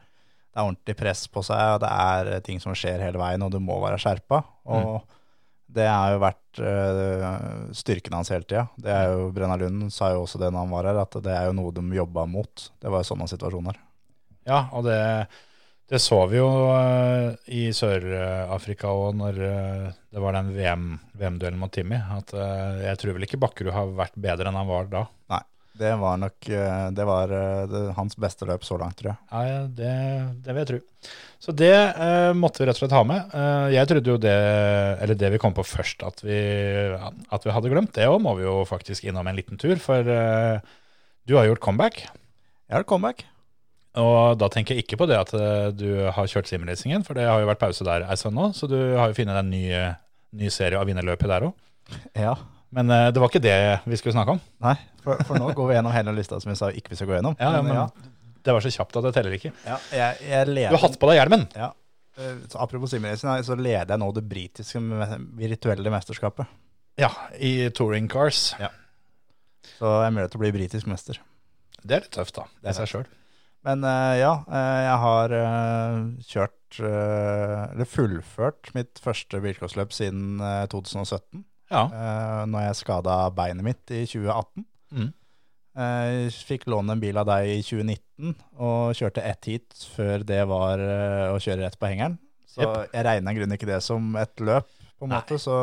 det er ordentlig press på seg, og det er eh, ting som skjer hele veien, og du må være skjerpa. Og det har jo vært eh, styrken hans hele tida. Det er jo, Brenna Lund sa jo også det når han var her, at det er jo noe de jobba mot. Det var jo sånne situasjoner. Ja, og det, det så vi jo eh, i Sør-Afrika òg når det var den VM VM-duellen mot Timmy. At jeg tror vel ikke Bakkerud har vært bedre enn han var da. Nei, det var nok eh, det var eh, det, hans beste løp så langt, tror jeg. Ja, det, det vil jeg tro. Så det eh, måtte vi rett og slett ha med. Eh, jeg trodde jo det, eller det vi kom på først, at vi, at vi hadde glemt. Det òg må vi jo faktisk innom en liten tur, for eh, du har gjort comeback. Jeg har gjort comeback. Og da tenker jeg ikke på det at eh, du har kjørt simracingen, for det har jo vært pause der ei stund nå, så du har jo funnet en ny, ny serie av vinnerløpet der òg. *laughs* Ja. Men uh, det var ikke det vi skulle snakke om. Nei, for, for nå går vi gjennom hele lista som vi sa ikke vi skal gå gjennom. Ja, ja, men ja. Det var så kjapt at det teller ikke. Ja, jeg, jeg Du har hatt på deg hjelmen! ja. Eh, Så apropos simracing, så leder jeg nå det britiske virtuelle mesterskapet. Ja, i touring cars. Så jeg er mulig til å bli britisk mester. Det er litt tøft, da. Det er seg sjøl. Men uh, ja, jeg har uh, kjørt, uh, eller fullført mitt første bilcrossløp siden eh, 2017. Ja. uh, når jeg skada beinet mitt i 2018. Mm. Jeg fikk låne en bil av deg i 2019 og kjørte ett heat før det var eh, å kjøre rett på hengeren. Så yep. jeg regna i grunnen ikke det som et løp, på en Nei. måte. Så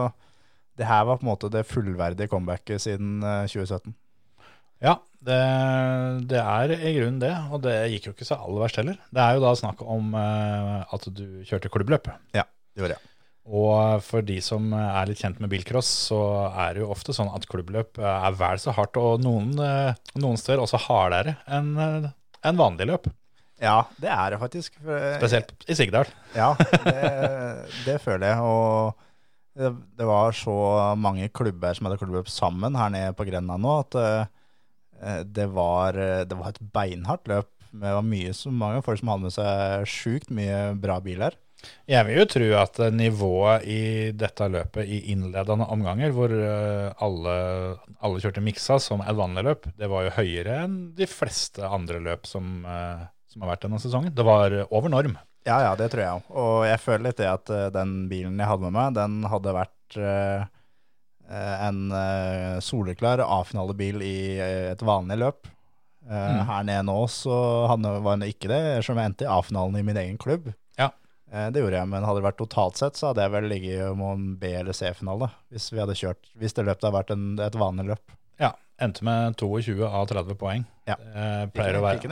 det her var på en måte det fullverdige comebacket siden eh, 2017. Ja, det, det er i grunnen det, og det gikk jo ikke så aller verst heller. Det er jo da snakk om eh, at du kjørte klubbløp. Det gjorde jeg. Og for de som er litt kjent med bilcross, så er det jo ofte sånn at klubbløp er vel så hardt, og noen, eh, noen steder også hardere enn en vanlige vanlig løp. Ja, det er det faktisk. Eh, Spesielt i Sigdal. Ja, det, det føler jeg. Og det, det var så mange klubber som hadde klubbløp sammen her nede på grenda nå, at eh, det, var, det var et beinhardt løp. Det var mye, så mange folk som hadde med seg sjukt mye bra biler. Jeg vil jo tro at eh, nivået i dette løpet i innledende omganger, hvor eh, alle, alle kjørte miksa som et vanlig løp, det var jo høyere enn de fleste andre løp som, eh, som har vært denne sesongen. Det var over norm. Ja, ja, det tror jeg òg. Og jeg føler litt det at den bilen jeg hadde med meg, den hadde vært en soleklar A-finalebil i et vanlig løp. Mm. Her nede nå så var den ikke det, som jeg endte i A-finalen i min egen klubb. Eh, Det gjorde jeg, men hadde det vært totalt sett, så hadde jeg vel ligget om en B- eller C-finale. Hvis vi hadde kjørt, hvis det løpet hadde vært en, et vanlig løp. Ja, endte med 22 av 30 poeng. Ja. Eh, pleier, å være,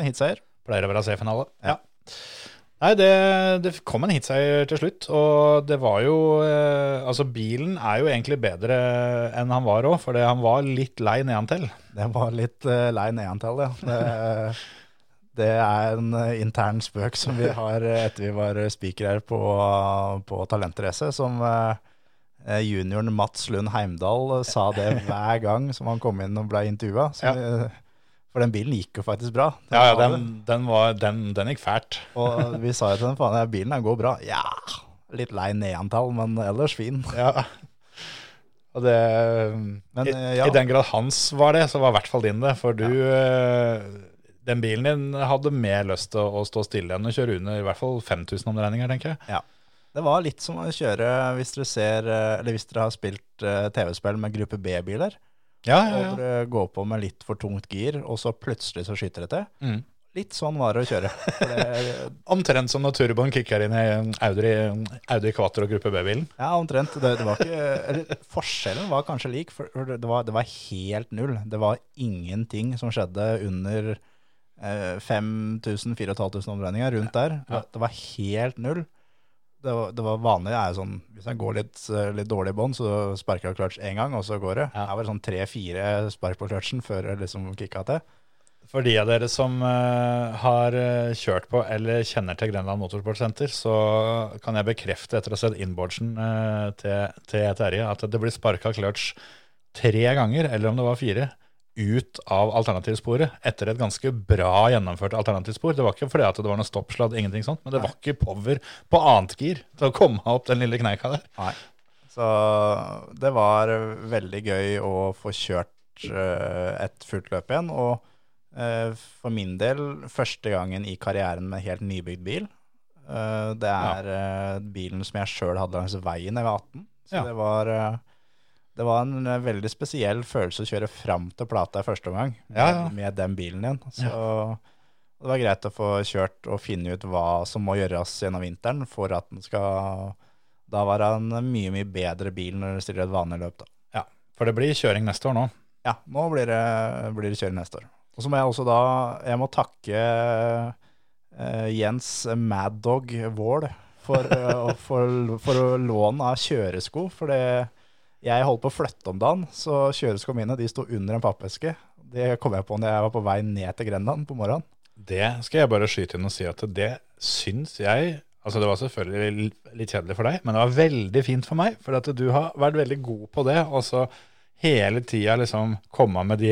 pleier å være C-finale. Ja. Ja. Nei, det, det kom en hitseier til slutt, og det var jo eh, Altså, bilen er jo egentlig bedre enn han var òg, for han var litt lei nedantil. Det var litt uh, lei nedantil, ja. *laughs* Det, det er en eh, intern spøk som vi har eh, etter vi var speaker her på, på Talentrace, som eh, eh, junioren Mats Lund Heimdal eh, sa det hver gang som han kom inn og ble intervjua. For den bilen gikk jo faktisk bra. Den Ja, ja, den, den, var, den, den gikk fælt. Og vi sa jo til den, faen, ja, bilen den går bra. Ja, litt lei nedantall, men ellers fin. *laughs* Ja. Og det, Men, i, eh, ja. I den grad hans var det, så var i hvert fall din det. For du eh, Den bilen din hadde mer lyst til å, stå stille enn å kjøre under i hvert fall 5000 omdreininger, tenker jeg. Ja. Det var litt som å kjøre hvis dere ser, eh, eller hvis dere har spilt eh, TV-spill med gruppe B-biler. Ja, ja, ja. Og dere går på med litt for tungt gir, og så plutselig så skyter det til. Mm. Litt sånn var det å kjøre. Det, *laughs* Omtrent som når turboen kicker inn i Audi, Audi og gruppe B-bilen. ja, omtrent. Det, det var ikke, eller, forskjellen var kanskje lik, for det var, det var helt null. Det var ingenting som skjedde under 5000-4500 omdreininger rundt der. Det var, det var helt null. Det var, det var vanlig, er jo sånn, hvis jeg går litt, eh, litt dårlig i bånd, så sparker jeg clutch én gang, og så går det. Ja. Her var det sånn tre-fire spark på clutchen før jeg liksom kicka til. For de av dere som uh, har eh, kjørt på eller kjenner til Grenland Motorsportsenter, så kan jeg bekrefte etter å ha sett inboardsen uh, til, til Terje at det blir sparka clutch tre ganger, eller om det var fire, ut av alternativsporet etter et ganske bra gjennomført alternativspor. Det var ikke fordi at det var noe stoppsladd, ingenting sånt, men det var ikke power på annet gir til å komme opp den lille kneika der. Nei. Så det var veldig gøy å få kjørt eh, et fullt løp igjen. Og eh, for min del første gangen i karrieren med helt nybygd bil. Eh, det er eh, bilen som jeg sjøl hadde langs veien da jeg var 18. Så Ja. det var det var en eh, veldig spesiell følelse å kjøre fram til plata i første omgang med, Ja, ja. med den bilen igjen. Så det var greit å få kjørt og finne ut hva som må gjøres gjennom vinteren for at den skal da være en mye, mye bedre bil når du stiller et vanlig løp. da. Ja, for det blir kjøring neste år nå. Ja, nå blir det, blir det kjøring neste år. Og så må jeg også da Jeg må takke uh, Jens Mad Dog Vål for, uh, å- for, for lån av kjøresko. For det, jeg holdt på å flytte om dagen, så kjøreskoene mine de sto under en pappeske. Det kom jeg på når jeg var på vei ned til Grenland på morgenen. Det skal jeg bare skyte inn og si at det syns jeg Altså Det var selvfølgelig litt kjedelig for deg, men det var veldig fint for meg. For at du har vært veldig god på det. Og så hele tida liksom komme med de,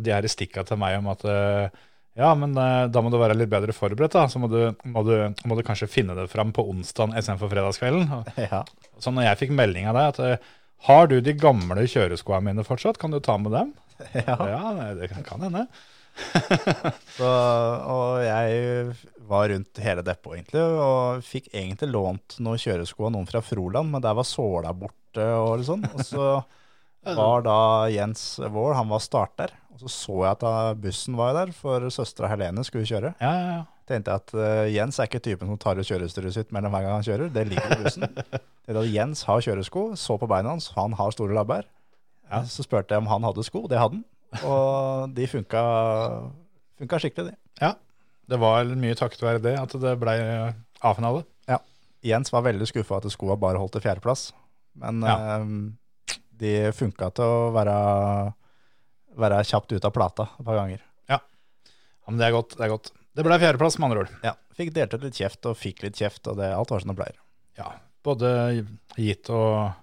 de her stikka til meg om at eh, ja, men eh, da må du være litt bedre forberedt. da, Så må du, må du, må du kanskje finne det fram på onsdag istedenfor fredagskvelden. *laughs* Ja. Så når jeg fikk melding av deg at eh, har du de gamle kjøreskoene mine fortsatt, kan du ta med dem? *laughs* ja. Ja, det kan- hende. *laughs* *laughs* Så, og jeg var rundt hele depotet egentlig, og fikk egentlig lånt noen kjøresko av noen fra Froland, men der var såla borte og sånn. Og så var da Jens Vål, han var starter, og så så jeg at bussen var der, for søstera Helene skulle kjøre. Ja, ja, ja. Tenkte jeg at uh, Jens er ikke typen som tar ut kjørestyret sitt mellom hver gang han kjører, det ligger i bussen. *laughs* Jens har kjøresko, så på beina hans, han har store labber. Ja. Så spurte jeg om han hadde sko, det hadde han. Og de funka, funka skikkelig, de. Ja, det var mye takket være det at det ble A-finale. Ja. Jens var veldig skuffa at skoa bare holdt til fjerdeplass. Men Ja. eh, de funka til å være, være kjapt ut av plata et par ganger. Ja, men det er godt. Det er godt. Det ble fjerdeplass, med andre ord. Ja, Fikk delt ut litt kjeft og fikk litt kjeft, og det, alt var som det pleier. Ja, både gitt og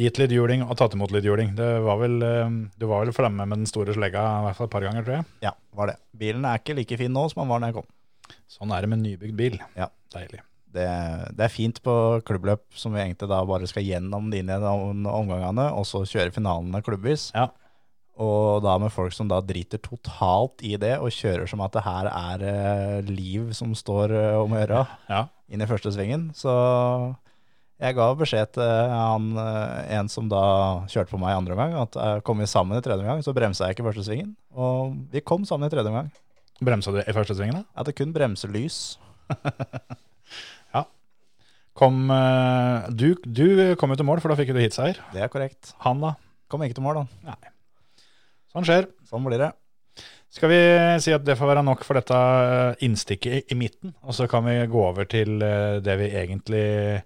Gitt litt juling og tatt imot litt juling. Det var vel, eh, du var vel fremme med den store slegga i hvert fall et par ganger, tror jeg. Ja, var det. Bilen er ikke like fin nå som den var da jeg kom. Sånn er det med nybygd bil. Ja. Deilig. Det, det er fint på klubbløp som vi egentlig da bare skal gjennom de ene omgangene, og så kjøre finalene klubbvis. Ja. Og da med folk som da driter totalt i det, og kjører som at det her er eh, liv som står eh, om å gjøre Ja. inn i første svingen. Så jeg ga beskjed til han, eh, en som da kjørte på meg andre omgang, at kom vi sammen i tredje omgang, så bremsa jeg ikke i første svingen. Og vi kom sammen i tredje omgang. Bremsa du i første svingen, da? At det kun bremselys. *laughs* Kom, eh, du, du kom jo til mål, for da fikk du hitseier. Det er korrekt. Han, da? Kom ikke til mål, da. Sånn skjer. Sånn blir det. Skal vi si at det får være nok for dette eh, innstikket i- i midten, og så kan vi gå over til eh, det vi egentlig,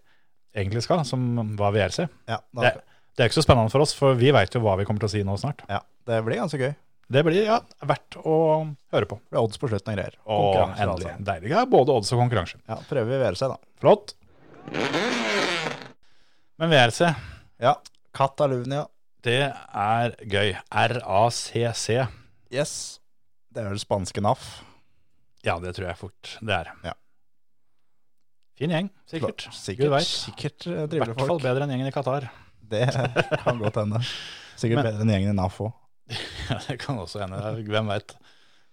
egentlig skal, som hva VRC. Ja, da, Det, det er ikke så spennende for oss, for vi veit jo hva vi kommer til å si nå snart. ja, det blir ganske gøy. Det blir ja, verdt å høre på. Det blir odds på slutten og greier. Og endelig. altså. Deilig. Ja, både odds og konkurranse. Ja, prøver vi VRC, da. Flott. Men VRC, Ja. Catalunya. Det er gøy. RACC. Yes. Det er vel spanske NAF. Ja, det tror jeg fort det er. Ja. Fin gjeng, sikkert. Sikkert, Gud vet. sikkert eh, I driver hvert fall bedre enn gjengen i Qatar. Det *laughs* kan godt hende. Sikkert Men- bedre enn gjengen i NAF òg. *laughs* Ja, det kan også hende. Hvem veit.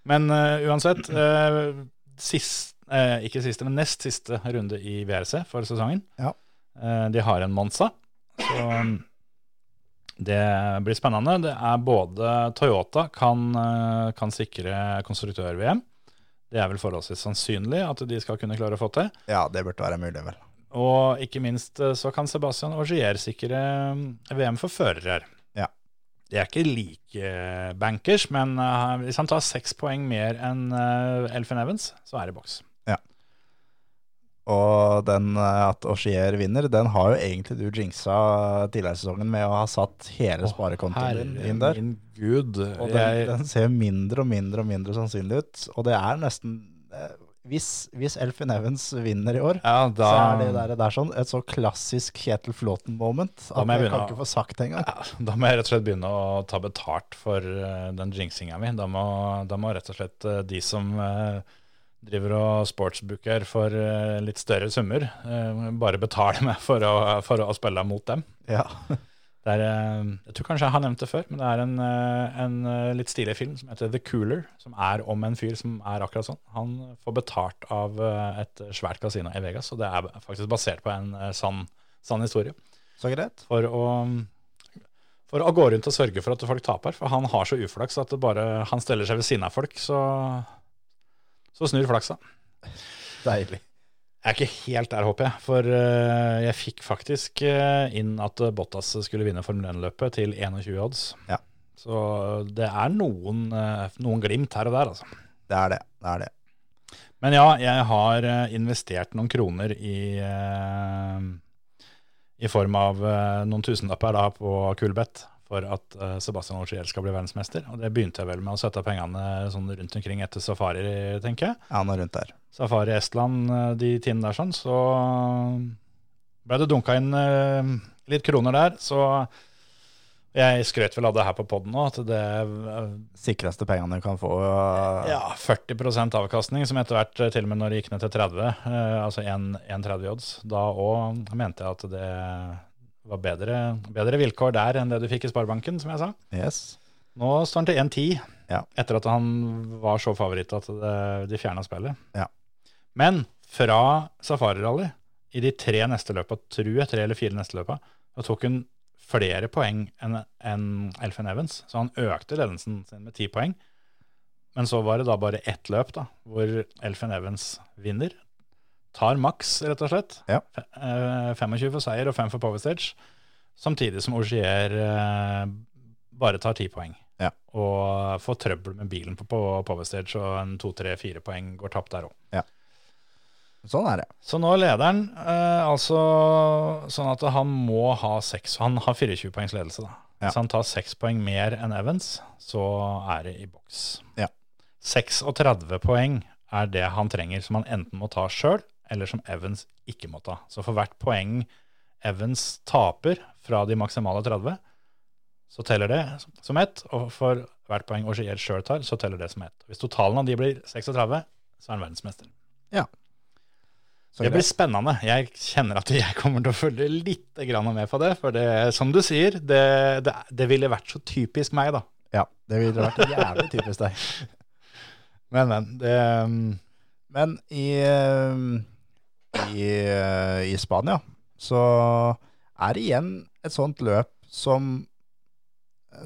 Men uh, uansett, uh, sist, eh, ikke siste, men nest siste runde i VRC for sesongen. Ja. Eh, de har en Monza, så mm, det blir spennende. Det er både Toyota kan, eh, kan sikre konstruktør-VM. Det er vel forholdsvis sannsynlig at de skal kunne klare å få til. Ja, det burde være mulig, vel. Og ikke minst eh, så kan Sebastian Augier sikre mm, VM for førere. Ja. De er ikke like eh, bankers, men eh, hvis han tar seks poeng mer enn Elfin Evans, så er det boks. Og den eh, at Oshier vinner, den har jo egentlig du jinxa tidligere i sesongen med å ha satt hele sparekontoen din inn der. min gud. Og den, Jeg, den ser mindre og mindre og mindre sannsynlig ut. Og det er nesten eh, Hvis, hvis Elfin Evans vinner i år, ja, da, så er det der, det er sånn et så klassisk Kjetil Flåten-moment at jeg kan å- ikke få sagt det engang. ja, da må jeg rett og slett begynne å ta betalt for eh, den jinxinga mi. Da må, da må rett og slett de som eh, driver og sportsbooker for eh, litt større summer, eh, bare betaler meg for å, for å spille mot dem. Ja. *laughs* Det er, eh, jeg tror kanskje jeg har nevnt det før, men det er en, en litt stilig film som heter The Cooler, som er om en fyr som er akkurat sånn. Han får betalt av et svært kasino i Vegas, og det er faktisk basert på en sann, sann historie. Så greit. For å, for å gå rundt og sørge for at folk taper, for han har så uflaks at bare, han steller seg ved siden av folk, så, så snur flaksa. Deilig. Jeg er ikke helt der, håper jeg. For eh, jeg fikk faktisk eh, inn at Bottas skulle vinne Formel 1-løpet til 21 odds. Ja. Så det er noen, eh, noen glimt her og der, altså. Det er det. Det er det. Men ja, jeg har eh, investert noen kroner i, eh, i form av eh, noen tusenlapper da på Kulbeth for at eh, Sebastian Augier skal bli verdensmester. Og det begynte jeg vel med å sette pengene sånn rundt omkring etter Safari, tenker jeg. Ja, er rundt der. Safari Estland, eh, de tinnene der sånn, så ble det dunka inn eh, litt kroner der. Så jeg skrøt vel av det her på poden nå, at det eh, Sikreste pengene du kan få. ja, 40% avkastning, som etter hvert, eh, til og med når det gikk ned til 30, eh, altså 1,30 odds, da òg mente jeg at det var bedre, bedre vilkår der enn det du fikk i Sparebanken, som jeg sa. Yes. Nå står han til 1,10, Ja. etter at han var så favoritt at det, de fjerna spillet. Ja. Men fra Safari Rally, i de tre neste løpa, tror jeg, tre eller fire neste løpa, da tok hun flere poeng enn en Elfin Evans. Så han økte ledelsen sin med ti poeng. Men så var det da bare ett løp da, hvor Elfin Evans vinner. Tar maks, rett og slett. Ja. Eh, 25 for seier og 5 for Power Stage. Samtidig som Augier eh, bare tar 10 poeng. Ja. Og får trøbbel med bilen på, på Power Stage, og en 2-3-4 poeng går tapt der òg. Sånn er det. Så nå leder han eh, altså sånn at han må ha seks Han har 24 poengs ledelse, da. Hvis han tar seks poeng mer enn Evans, så er det i boks. Ja. 36 poeng er det han trenger, som han enten må ta sjøl, eller som Evans ikke må ta. Så for hvert poeng Evans taper fra de maksimale 30, så teller det som ett. Og for hvert poeng Augier sjøl tar, så teller det som ett. Hvis totalen av de blir 36, så er han verdensmester. Så Det blir spennende. Jeg kjenner at jeg kommer til å følge litt med på det. For det, som du sier, det, det, det ville vært så typisk meg, da. Ja, det ville vært jævlig typisk deg. *laughs* Men, men. Det, Men i, eh, i, eh, i Spania så er det igjen et sånt løp som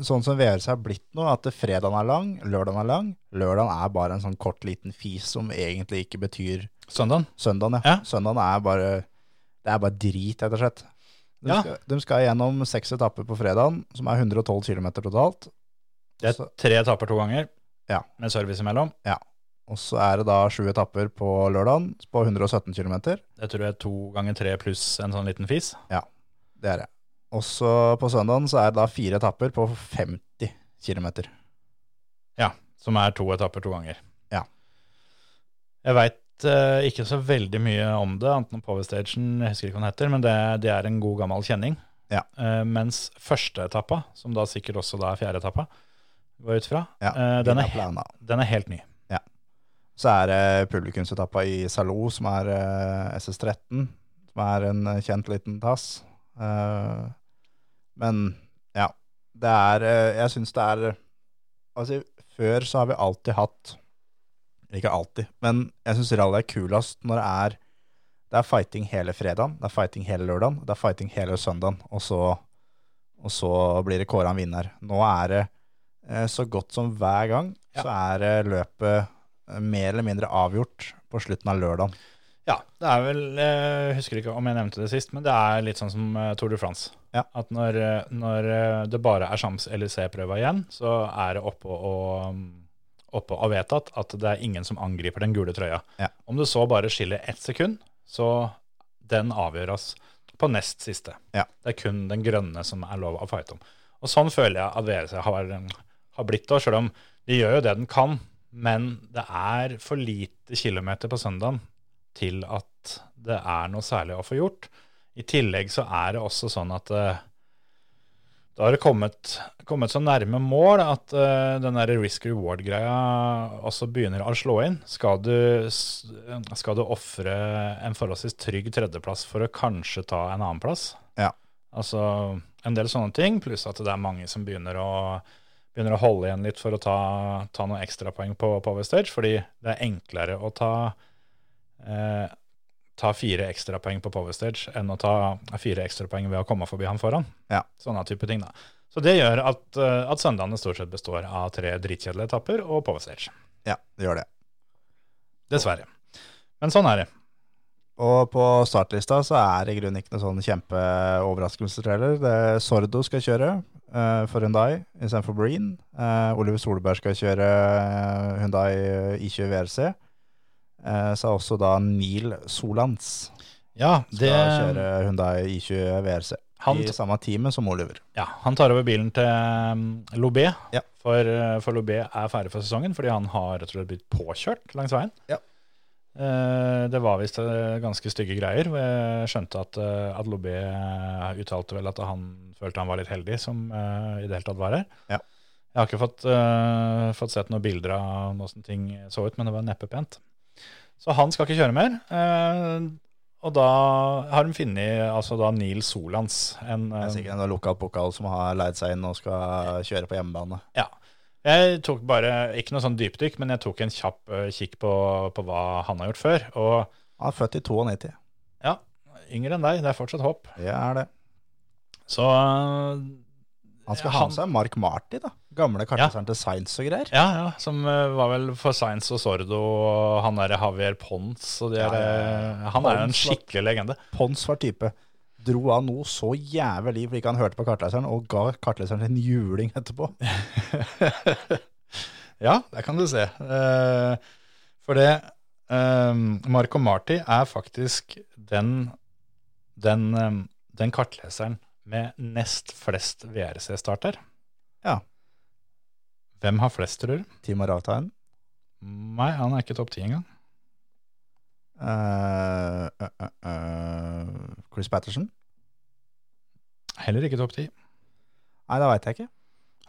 Sånn som VRC har blitt nå, at fredagen er lang, lørdagen er lang. Lørdagen er bare en sånn kort liten fis som egentlig ikke betyr søndagen. søndagen. Ja. Ja. Søndagen er bare Det er bare drit, rett og slett. De, Ja. skal, de skal gjennom seks etapper på fredagen, som er 112 km totalt. Det er tre etapper to ganger, Ja. med service imellom. Og så er det da sju etapper på lørdagen på 117 km. Det tror jeg er to ganger tre pluss en sånn liten fis. Ja, Det er det. Og så på søndagen så er det da fire etapper på 50 km. Ja, som er to etapper to ganger. Ja. Jeg veit ikke så veldig mye om det, annet enn jeg husker ikke hva den heter, men det, det er en god gammel kjenning. Ja. Eh, mens første etappa, som da sikkert også da er fjerde etappa, går ut fra, Ja, eh, den, er, den er helt ny. Så er det publikumsetappa i Salou, som er eh, SS13, som er en eh, kjent liten tass. Eh, men ja, det er Jeg syns det er Altså, før så har vi alltid hatt Ikke alltid, men jeg syns rally er kulest når det er Det er fighting hele fredagen, det er fighting hele lørdagen, det er fighting hele søndagen, og så, og så blir det kåra en vinner. Nå er det så godt som hver gang så er det løpet mer eller mindre avgjort på slutten av lørdagen. Ja, det er vel Jeg husker ikke om jeg nevnte det sist, men det er litt sånn som eh, Tour de France. Ja. At når, eh, når eh, det bare er Shams LEC-prøva igjen, så er det oppe og, oppe og vedtatt at det er ingen som angriper den gule trøya. Ja. Om det så bare skiller ett sekund, så den avgjøres på nest siste. Ja. Det er kun den grønne som er lov å fighte om. Og sånn føler jeg at VRC har, har blitt da, selv om de gjør jo det den kan. Men det er for lite kilometer på søndagen til at det er noe særlig å få gjort. I tillegg så er det også sånn at eh, da har det kommet, kommet så nærme mål at uh, den der risk reward-greia også begynner å slå inn. Skal du, skal du ofre en forholdsvis trygg tredjeplass for å kanskje ta en annen plass? Ja. Altså en del sånne ting, pluss at det er mange som begynner å, begynner å holde igjen litt for å ta, ta noen ekstrapoeng på Power Stage, fordi det er enklere å ta eh, ta fire ekstrapoeng på Power Stage enn å ta fire ekstrapoeng ved å komme forbi han foran. Ja. Sånne type ting, da. Så det gjør at, eh, at søndagene stort sett består av tre dritkjedelige etapper og Power Stage. Ja, det gjør det. Dessverre. Men sånn er det. Og på startlista så er det i grunnen ikke noen sånn kjempeoverraskelsestrailer. Det er Sordo skal kjøre eh, for Hyundai istedenfor Breen. Uh, Oliver Solberg skal kjøre Hundai Hyundai I20 VRC. Uh, så er også da Neil Solans Ja, skal kjøre Hyundai I20 VRC. han, I samme teamet som Oliver. ja, han tar over bilen til um, Lobé, Ja. for, eh, for Lobé er ferdig for sesongen fordi han har rett og slett blitt påkjørt langs veien. Ja. Eh, Det var visst eh, ganske stygge greier. Jeg skjønte at, eh, at Lobé eh, uttalte vel at han følte han var litt heldig som i det hele tatt var her. Ja. Jeg har ikke fått, uh, fått sett noen bilder av hvordan ting så ut, men det var neppe pent. Så han skal ikke kjøre mer. Uh, Og da har de funnet altså da Neil Solans. En, Det er sikkert en lokal pokal som har leid seg inn og skal kjøre på hjemmebane. ja. Jeg tok bare, ikke noe sånn dypdykk, men jeg tok en kjapp eh, kikk på, på hva han har gjort før. Og Han er født i 92. ja, yngre enn deg, det er fortsatt håp. Det er det. Så uh, Han skal Ja, ha med seg Mark Marty, da. Gamle karteseren til Science og greier. ja, ja, som uh, var vel for Science og Sordo og han derre Javier Pons og de Ja, der, ja, ja. Han er jo en Pons skikkelig legende. Pons var type. Dro av noe så jævlig fordi han hørte på kartleseren, og ga kartleseren en juling etterpå. *laughs* Ja, der kan du se. Eh, for det eh, Marco Marti er faktisk den, den, eh, den kartleseren med nest flest VRC-starter. Ja. Hvem har flest, tror du? Timo Rautheim. Nei, han er ikke topp ti engang. Uh, uh, uh, Chris Patterson? Heller ikke topp ti. Nei, det veit jeg ikke.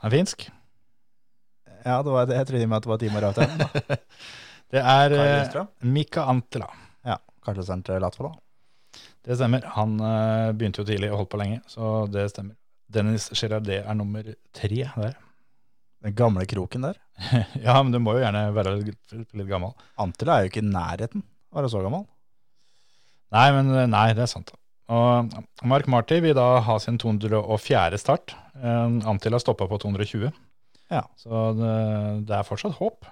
Han er finsk. Ja, det var det. Jeg trodde med at det var Timo Rautheim. da. *laughs* Det er eh? Mika Antela. Ja, kartleseren til Latvala. Det stemmer. Han eh, begynte jo tidlig og holdt på lenge, så det stemmer. Dennis Gerardé er nummer tre der. Den gamle kroken der. *laughs* ja, men du må jo gjerne være litt, litt gammel. Antela er jo ikke i nærheten av å være så gammel. Nei, men eh, nei, det er sant. Og Mark Marty vil da ha sin 204. start. Eh, har stoppa på 220. Ja. Så det, det er fortsatt håp.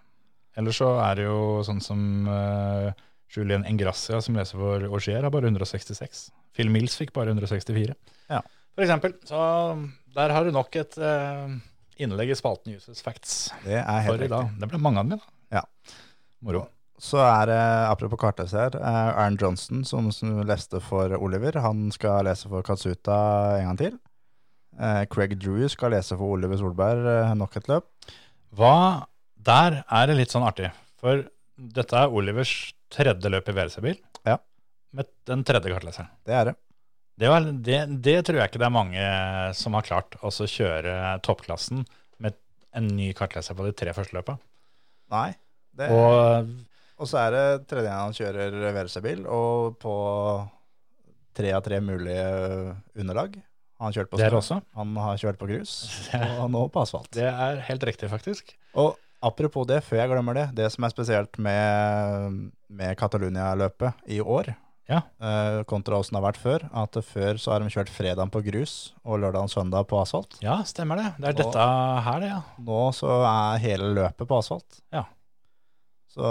Ellers så er det jo sånn som uh, Julian Engracia, som leser for Augier, har bare 166. Phil Mills fikk bare 164. Ja. For eksempel. Så der har du nok et eh, innlegg i spalten Uses Facts Det er helt for i dag. Det ble mange av dem, da. Ja. Moro. Så er det, apropos kartleser her, eh, Aaron Johnson som, som leste for Oliver. Han skal lese for Katsuta en gang til. Eh, Craig Drew skal lese for Oliver Solberg eh, nok et løp. Hva Der er det litt sånn artig. For dette er Olivers tredje løp i WRC-bil. Ja. Med den tredje kartleseren. Det er det. Det, var, det, det tror jeg ikke det er mange som har klart. å kjøre toppklassen med en ny kartleser på de tre første løpa. Nei. Det, Og og så er det tredje gang han kjører VRC-bil, og på tre av tre mulige underlag. Han har kjørt på snø, han har kjørt på grus, *laughs* og nå på asfalt. det er helt riktig, faktisk. Og apropos det, før jeg glemmer det, det som er spesielt med, med Catalonia-løpet i år, Ja. eh, kontra åssen det har vært før, at før så har de kjørt fredagen på grus og lørdag og søndag på asfalt. Ja, stemmer det. Det er Og- dette her, det, ja. Nå så er hele løpet på asfalt. Ja. Så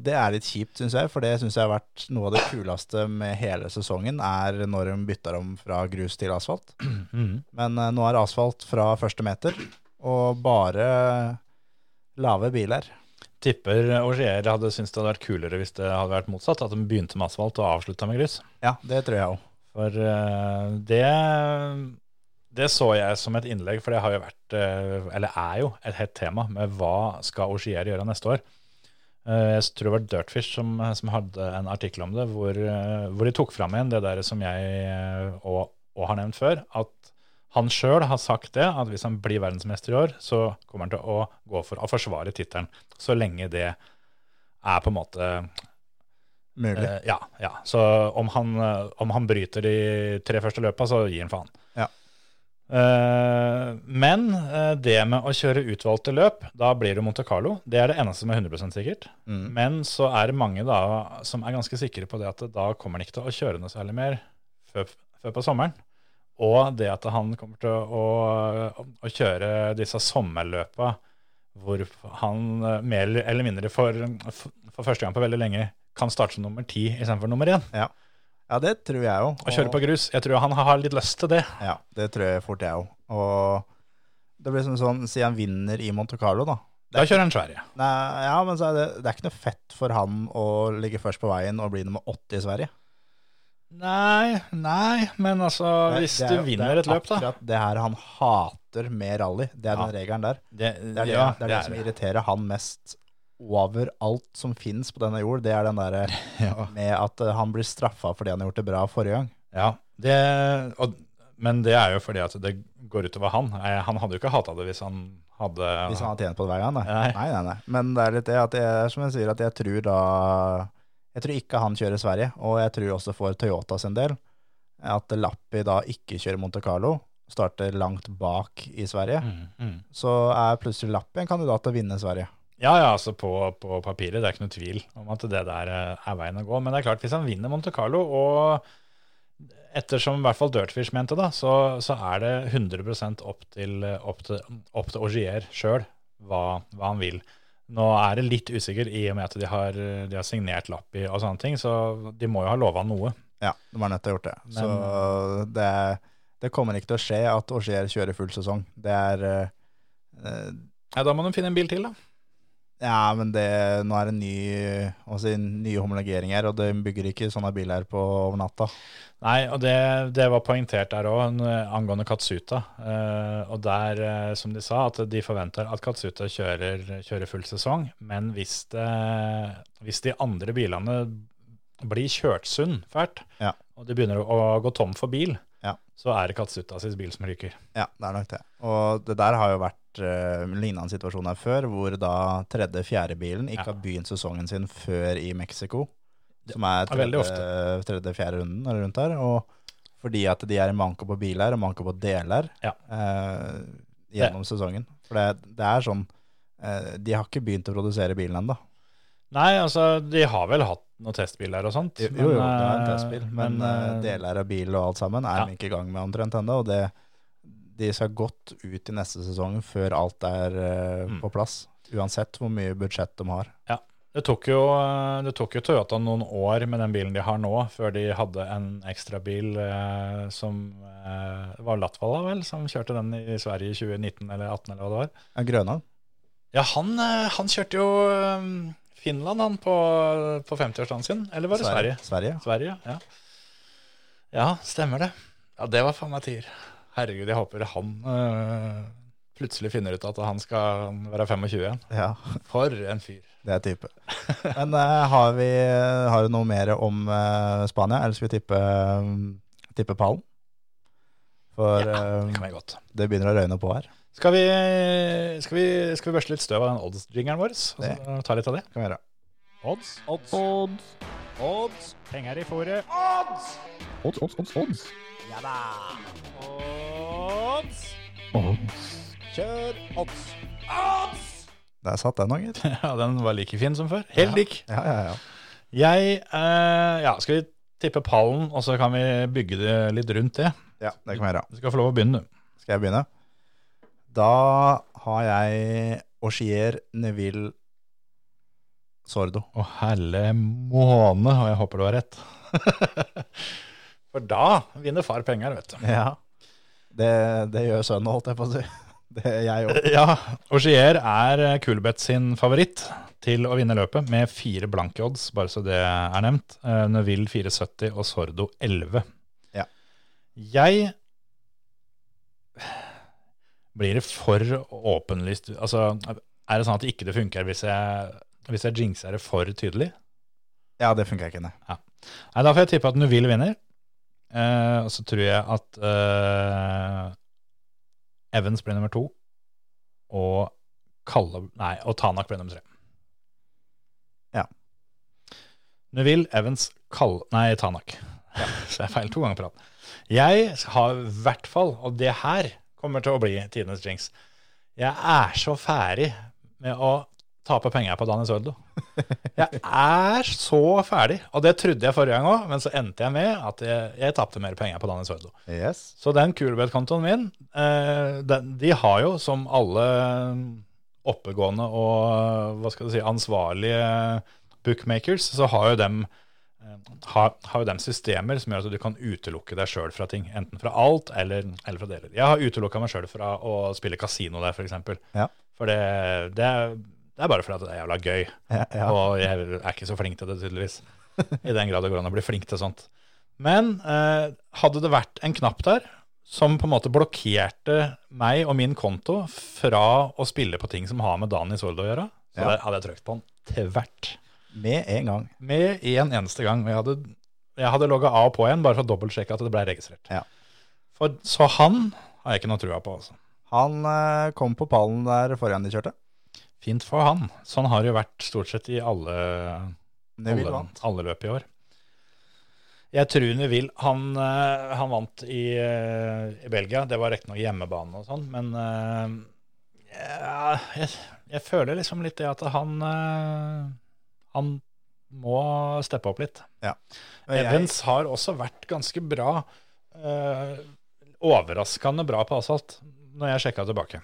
det er litt kjipt, syns jeg, for det syns jeg har vært noe av det kuleste med hele sesongen, er når de bytter om fra grus til asfalt. *clears throat* Mm. Men uh, nå er asfalt fra første meter, og bare lave biler. Tipper Augier hadde syntes det hadde vært kulere hvis det hadde vært motsatt. At de begynte med asfalt og avslutta med grus. Ja, det tror jeg òg. For uh, det Det så jeg som et innlegg, for det har jo vært, eh, eller er jo, et hett tema med hva skal Augier gjøre neste år. Eh, jeg tror det var Dirtfish som, som hadde en artikkel om det, hvor, eh, hvor de tok fram igjen det der som jeg eh, og, og har nevnt før, at han sjøl har sagt det, at hvis han blir verdensmester i år, så kommer han til å gå for å forsvare tittelen, så lenge det er på en måte Mulig. Eh, ja, ja. Så om han, om han bryter de tre første løpa, så gir han faen. Ja. Eh, men eh, det med å kjøre utvalgte løp, da blir det Monte Carlo. Det er det eneste som er 100 sikkert. Mm. Men så er det mange da som er ganske sikre på det at da kommer han ikke til å kjøre noe særlig mer før, før på sommeren. Og det at han kommer til å, å kjøre disse sommerløpa hvor han eh, mer eller mindre for, for første gang på veldig lenge kan starte som nummer ti istedenfor nummer én. Ja. Ja, det tror jeg òg. Å kjøre på grus. Jeg tror han har litt lyst til det. Ja, det tror jeg fort jeg òg. Og det blir som sånn, siden han vinner i Monte Carlo, da. Da kjører han Sverige. Nei, ja, men så er det, det er ikke noe fett for han å ligge først på veien og bli nummer åtte i Sverige. Nei, nei, men altså nei, Hvis det er du vinner det et er løp, da. akkurat det her han hater med rally. Det er Ja. den regelen der. Det, Det er det, ja, det, er det, som irriterer han mest over alt som finnes på denne jord. Det er den derre *laughs* Ja. med at eh, han blir straffa fordi han har gjort det bra forrige gang. Ja, det, og, men det er jo fordi at det går utover han. Han hadde jo ikke hata det hvis han hadde Hvis han hadde tjent på det hver gang. da. Nei. Nei, nei, nei. Men det er litt det at jeg, som jeg sier, at jeg tror da Jeg tror ikke han kjører Sverige, og jeg tror også for Toyota sin del at Lappi da ikke kjører Monte Carlo, starter langt bak i Sverige, Mm, mm. så er plutselig Lappi en kandidat til å vinne Sverige. Ja, ja, altså på, på papiret. Det er ikke noe tvil om at det der eh, er veien å gå. Men det er klart, hvis han vinner Monte Carlo, og ettersom i hvert fall Dirtfish mente, da, så, så er det 100% opp til, opp til, opp til Augier sjøl hva, hva han vil. Nå er det litt usikker i og med at de har, de har signert Lappi og sånne ting, så de må jo ha lova noe. Ja, de er nødt til å ha gjort det. Så det, det kommer ikke til å skje at Augier kjører full sesong. Det er eh, Ja, Da må de finne en bil til, da. Ja, men det, nå er det ny, altså, nye homologeringer, og de bygger ikke sånne biler på over natta. Nei, og det, det var poengtert der òg, angående Katsuta. Eh, og der, eh, som de sa, at de forventer at Katsuta kjører, kjører full sesong. Men hvis, det, hvis de andre bilene blir kjørt sunn fælt, Ja. og de begynner å, å gå tom for bil, Ja. så er det Katsuta sin bil som ryker. Ja, det er nok det. Og det der har jo vært uh, lignende situasjoner før, hvor da tredje-fjerde bilen ikke Ja. har begynt sesongen sin før i Mexico, som er er tredje-fjerde runden eller rundt her. Og fordi at de er i manko på biler og manko på deler Ja. uh, gjennom sesongen. For det, det er sånn uh, De har ikke begynt å produsere bilen ennå. Nei, altså, de har vel hatt noen testbiler og sånt. Jo, jo, det er en testbil, men, eh, deler av bil og alt sammen er Ja. de ikke i gang med omtrent ennå. Og det, de skal godt ut i neste sesong før alt er eh, Mm. på plass. Uansett hvor mye budsjett de har. Ja. Det tok, jo, det tok jo Toyota noen år med den bilen de har nå, før de hadde en ekstrabil eh, som eh, var Latvala, vel, som kjørte den i Sverige i 2019 eller 2018, eller hva det var. Ja, Grøna. Ja, han, eh, han kjørte jo eh, Finland, han, på, på 50-årsdagen sin. Eller var det Sverige? Sverige. Sverige, ja. Ja, stemmer det. Ja, det var faen meg tier. Herregud, jeg håper han eh, plutselig finner ut at han skal være 25 igjen. Ja, For en fyr. det er type. Men uh, har, vi, har du noe mer om uh, Spania, eller skal vi tippe, tippe pallen? For Det eh, kan vi godt. det begynner å røyne på her. Skal vi, skal vi, skal vi børste litt støv av den odds-jingeren vår? Og så ta litt av det? Kan vi gjøre. Odds, odds, Odds. odds. Penger i fòret. Odds, odds, odds, odds. Ja da! Odds. Odds. Kjør odds! Odds! Der satt den, Anger. *laughs* Ja, den var like fin som før. Helt lik. Ja, ja, ja. Jeg eh, Ja, skal vi tippe pallen, og så kan vi bygge det litt rundt det? Ja, det kan vi gjøre. Du skal få lov å begynne, du. Skal jeg begynne? Da har jeg Oshier Neville, Sordo. Å, helle måne, og jeg håper du har rett. *laughs* For da vinner far penger, vet du. Ja. Det, det gjør sønnen, holdt jeg på å si. *laughs* Det er jeg òg. Ja, Augier er Kulbeth sin favoritt til å vinne løpet, med fire blanke odds, bare så det er nevnt. Eh, Neville 470 og Sordo 11. Ja. Jeg Blir det for åpenlyst Altså, er det sånn at ikke det funker hvis jeg, hvis jeg jinxer det for tydelig? Ja, det funker ikke, nei. Nei, da får jeg tippe at Nuville vinner. Eh, og så tror jeg at uh, Evans blir nummer to. Og Kalle Nei, og Tanak blir nummer tre. Ja. Neville, Evans, Kalle Nei, Tanak. *laughs* Så jeg feil to ganger på rad. Jeg har i hvert fall, og det her kommer til å bli tidenes jinx Jeg er så ferdig med å tape penger på Daniel Søldo. Jeg er så ferdig. Og det trodde jeg forrige gang òg, men så endte jeg med at jeg, jeg tapte mer penger på Daniel Søldo. Yes. Så den Coolbet-kontoen min, eh, den, de har jo som alle oppegående og hva skal du si, ansvarlige bookmakers, så har jo dem eh, har, har jo dem systemer som gjør at du kan utelukke deg sjøl fra ting. Enten fra alt eller, eller fra deler. Jeg har utelukka meg sjøl fra å spille kasino der, f.eks. Ja. For det, det, det er bare fordi det er jævla gøy. Ja, ja. Og jeg er ikke så flink til det, tydeligvis. I den grad det går an å bli flink til sånt. Men eh, hadde det vært en knapp der som på en måte blokkerte meg og min konto fra å spille på ting som har med Dani Soldo å gjøre, så Ja. der hadde jeg trykt på den tvert. Med en gang. Med en eneste gang. Og jeg hadde, jeg hadde logga av på igjen, bare for å dobbeltsjekke at det ble registrert. Ja. For, så han har jeg ikke noe trua på. Altså. Han eh, kom på pallen der forrige gang de kjørte. Fint for han. Sånn har det jo vært stort sett i alle alle, alle løp i år. Jeg tror Neville han, eh, han vant i, eh, i Belgia. Det var riktignok hjemmebane og sånn, men eh, ja, jeg, jeg føler liksom litt det at han Han må steppe opp litt. Ja. jeg- Evans har også vært ganske bra. overraskende bra på asfalt, når jeg sjekka tilbake.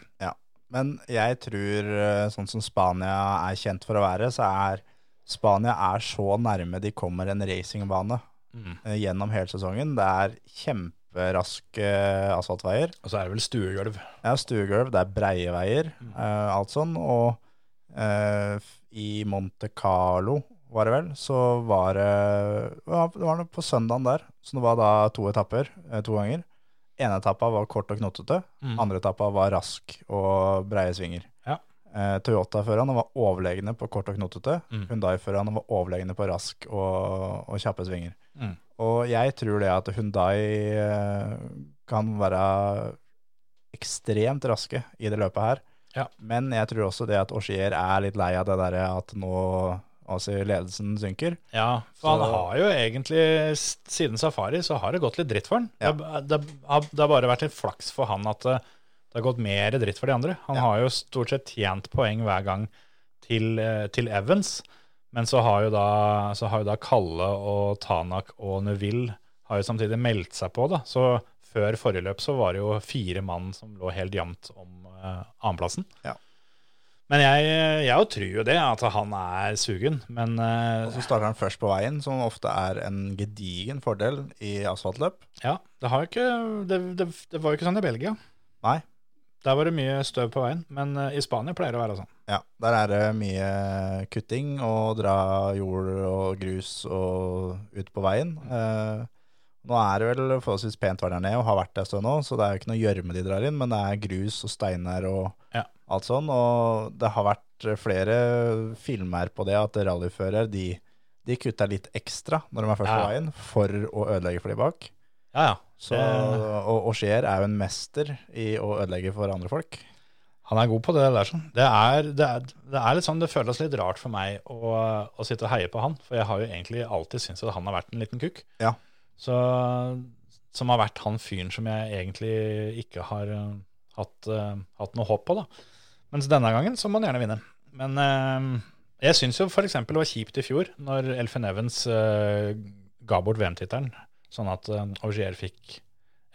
Men jeg tror, eh, sånn som Spania er kjent for å være, så er Spania er så nærme de kommer en racingbane Mm. eh, gjennom hele sesongen. Det er kjemperaske asfaltveier. Og så er det vel stuegulv. Er stuegulv, det er breie veier, eh, alt sånn. Og uh, i Monte Carlo, var det vel, så var det ja, Det var på søndagen der. Så det var da to etapper, eh, to ganger. Ene etappa var kort og knotete. Mm. Andre etappa var rask og breie svinger. Ja. Eh, Toyota-førerne var overlegne på kort og knotete. Mm. Hundai-førerne var overlegne på rask og, og kjappe svinger. Mm. Og jeg tror det at Hyundai eh, kan være ekstremt raske i det løpet her. Ja. Men jeg tror også det at Auxier er litt lei av det derre at nå altså ledelsen synker. Ja, for han har jo egentlig, siden Safari, så har det gått litt dritt for han. Ja. Det, det, har- det har bare vært en flaks for han at det, det har gått mer dritt for de andre. Han Ja. har jo stort sett tjent poeng hver gang til, eh, til Evans, men så har, jo da, så har jo da Kalle og Tanak og Neville har jo samtidig meldt seg på, da. Så før forrige løp så var det jo fire mann som lå helt jevnt om eh, annenplassen. Ja. Men jeg, jeg jo tror jo det, at han er sugen. Men uh, Og så starter han først på veien, som ofte er en gedigen fordel i asfaltløp. ja, det, har ikke, det, det, det var jo ikke sånn i Belgia. Nei. Der var det mye støv på veien, men eh, i Spania pleier det å være sånn. Ja, der er det mye kutting og dra jord og grus og ut på veien. Eh, nå er det vel forholdsvis pent vær der nede og har vært der en stund nå, så det er jo ikke noe gjørme de drar inn, men det er grus og steiner og Ja. alt sånn. Og det har vært flere filmer på det at rallyfører de, de kutter litt ekstra når de er først på Ja. veien for å ødelegge for de bak. Ja, ja. Så, og, og Scheer er jo en mester i å ødelegge for andre folk. Han er god på det der. sånn. Det er, det er, det er litt sånn, det føles litt rart for meg å, å sitte og heie på han, for jeg har jo egentlig alltid syntes at han har vært en liten kukk. Ja. Så, som har vært han fyren som jeg egentlig ikke har eh, hatt, uh, hatt noe håp på. da. Mens denne gangen så må han gjerne vinne. Men uh, jeg syns jo f.eks. det var kjipt i fjor, når Elfin Evans uh, ga bort VM-tittelen, sånn at uh, Augier fikk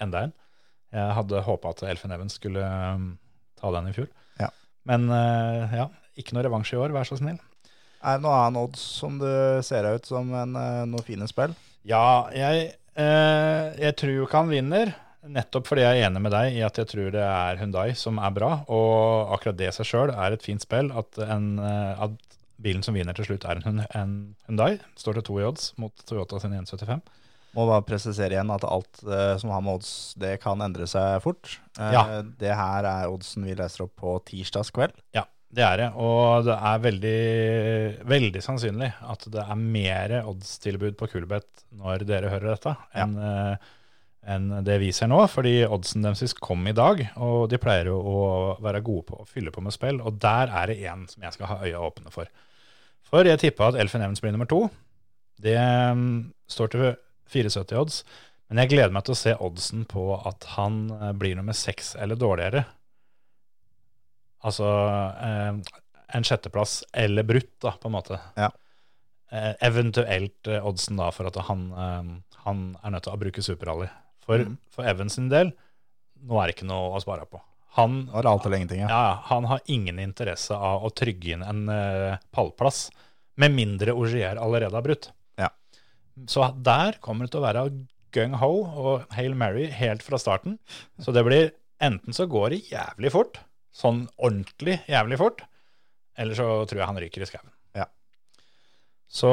enda en. Jeg hadde håpa at Elfin Evans skulle um, ta den i fjor. Ja. Men uh, ja, ikke noe revansj i år, vær så snill. Er det noe han odds som det ser ut som en, eh, noe fine spill? Ja, jeg, eh, jeg tror jo ikke han vinner, nettopp fordi jeg er enig med deg i at jeg tror det er Hyundai som er bra, og akkurat det i seg sjøl er et fint spill. At, en, eh, at bilen som vinner til slutt er en, en Hyundai, står til to i odds mot Toyota sin 175. Må bare presisere igjen at alt eh, som har med odds, det kan endre seg fort. Eh, Ja. Det her er oddsen vi leser opp på tirsdags kveld. Ja, det er det. Og det er veldig, veldig sannsynlig at det er mer oddstilbud på Kulbeth når dere hører dette, enn eh, enn det vi ser nå. Fordi oddsen deres kom i dag, og de pleier jo å være gode på å fylle på med spill. Og der er det én som jeg skal ha øya åpne for. For jeg tippa at Elfen Evans blir nummer to. Det mm, står til 74 odds. Men jeg gleder meg til å se oddsen på at han eh, blir nummer seks eller dårligere. Altså eh, en sjetteplass eller brutt, da, på en måte. Ja. Eh, eventuelt eh, oddsen da for at han, eh, han er nødt til å bruke superrally. For, mm. for Evans sin del, nå er det ikke noe å spare på. Han, ingenting, ja. ja, han har ingen interesse av å trygge inn en eh, pallplass, med mindre Ogier allerede har brutt. Ja. Så der kommer det til å være gung-ho og Hail Mary helt fra starten. Så det blir enten så går det jævlig fort, sånn ordentlig jævlig fort, eller så tror jeg han ryker i skauen. Ja. Så,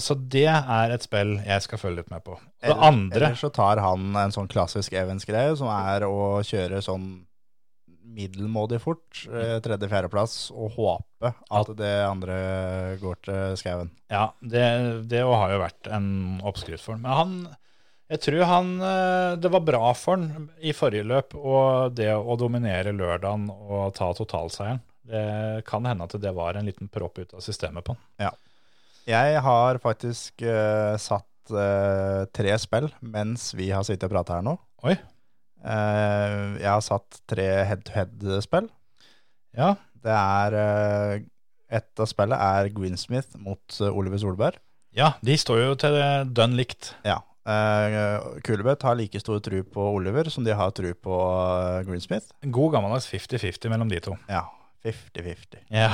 så det er et spill jeg skal følge litt med på. Det Eller- andre Eller så tar han en sånn klassisk Evans-greie, som er å kjøre sånn middelmådig fort, eh, tredje-fjerdeplass, og håpe at det andre går til skauen. Ja, det, det har jo vært en oppskrift for ham. Men han Jeg tror han eh, Det var bra for han i forrige løp, og det å dominere lørdagen og ta totalseieren. Det kan hende at det var en liten propp ut av systemet på han. Ja. Jeg har faktisk uh, satt uh, tre spill mens vi har sittet og pratet her nå. Oi. Uh, jeg har satt tre head-to-head-spill. Ja, Det er Et av spillet er Greensmith mot Oliver Solberg. ja de står jo til dønn likt. Ja. Uh, Kulebeth har like stor tru på Oliver som de har tru på eh, Greensmith. God gammeldags 50-50 mellom de to. Ja, 50-50. Ja.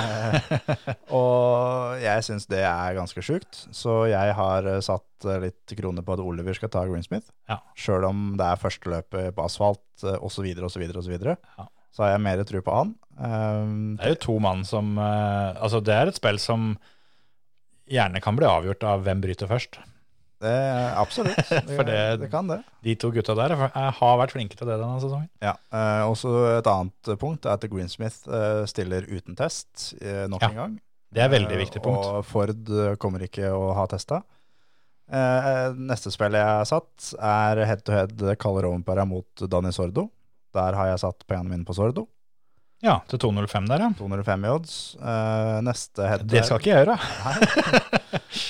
Og jeg syns det er ganske sjukt, så jeg har eh, satt eh, litt kroner på at Oliver skal ta Greensmith. Ja. Sjøl om det er første løpet på asfalt eh, osv., osv., osv. Ja. Så har jeg mer tro på han. Um, Det er jo to mann som eh, Altså, det er et spill som gjerne kan bli avgjort av hvem bryter først. Er absolutt. *laughs* Det, For det- det kan det. De to gutta der er- har vært flinke til det denne sesongen. Ja, eh, også Et annet punkt er at Greensmith eh, stiller uten test eh, nok Ja, en gang. Det er et veldig Eh, viktig punkt. Og Ford eh, kommer ikke å ha testa. Eh, neste spill jeg har satt, er head to head Kalle Rovenpera mot Dani Sordo. Der har jeg satt pengene mine på Sordo. Ja, til 205 der, ja. 205 i odds. Eh, neste head Det skal ikke jeg gjøre. *laughs*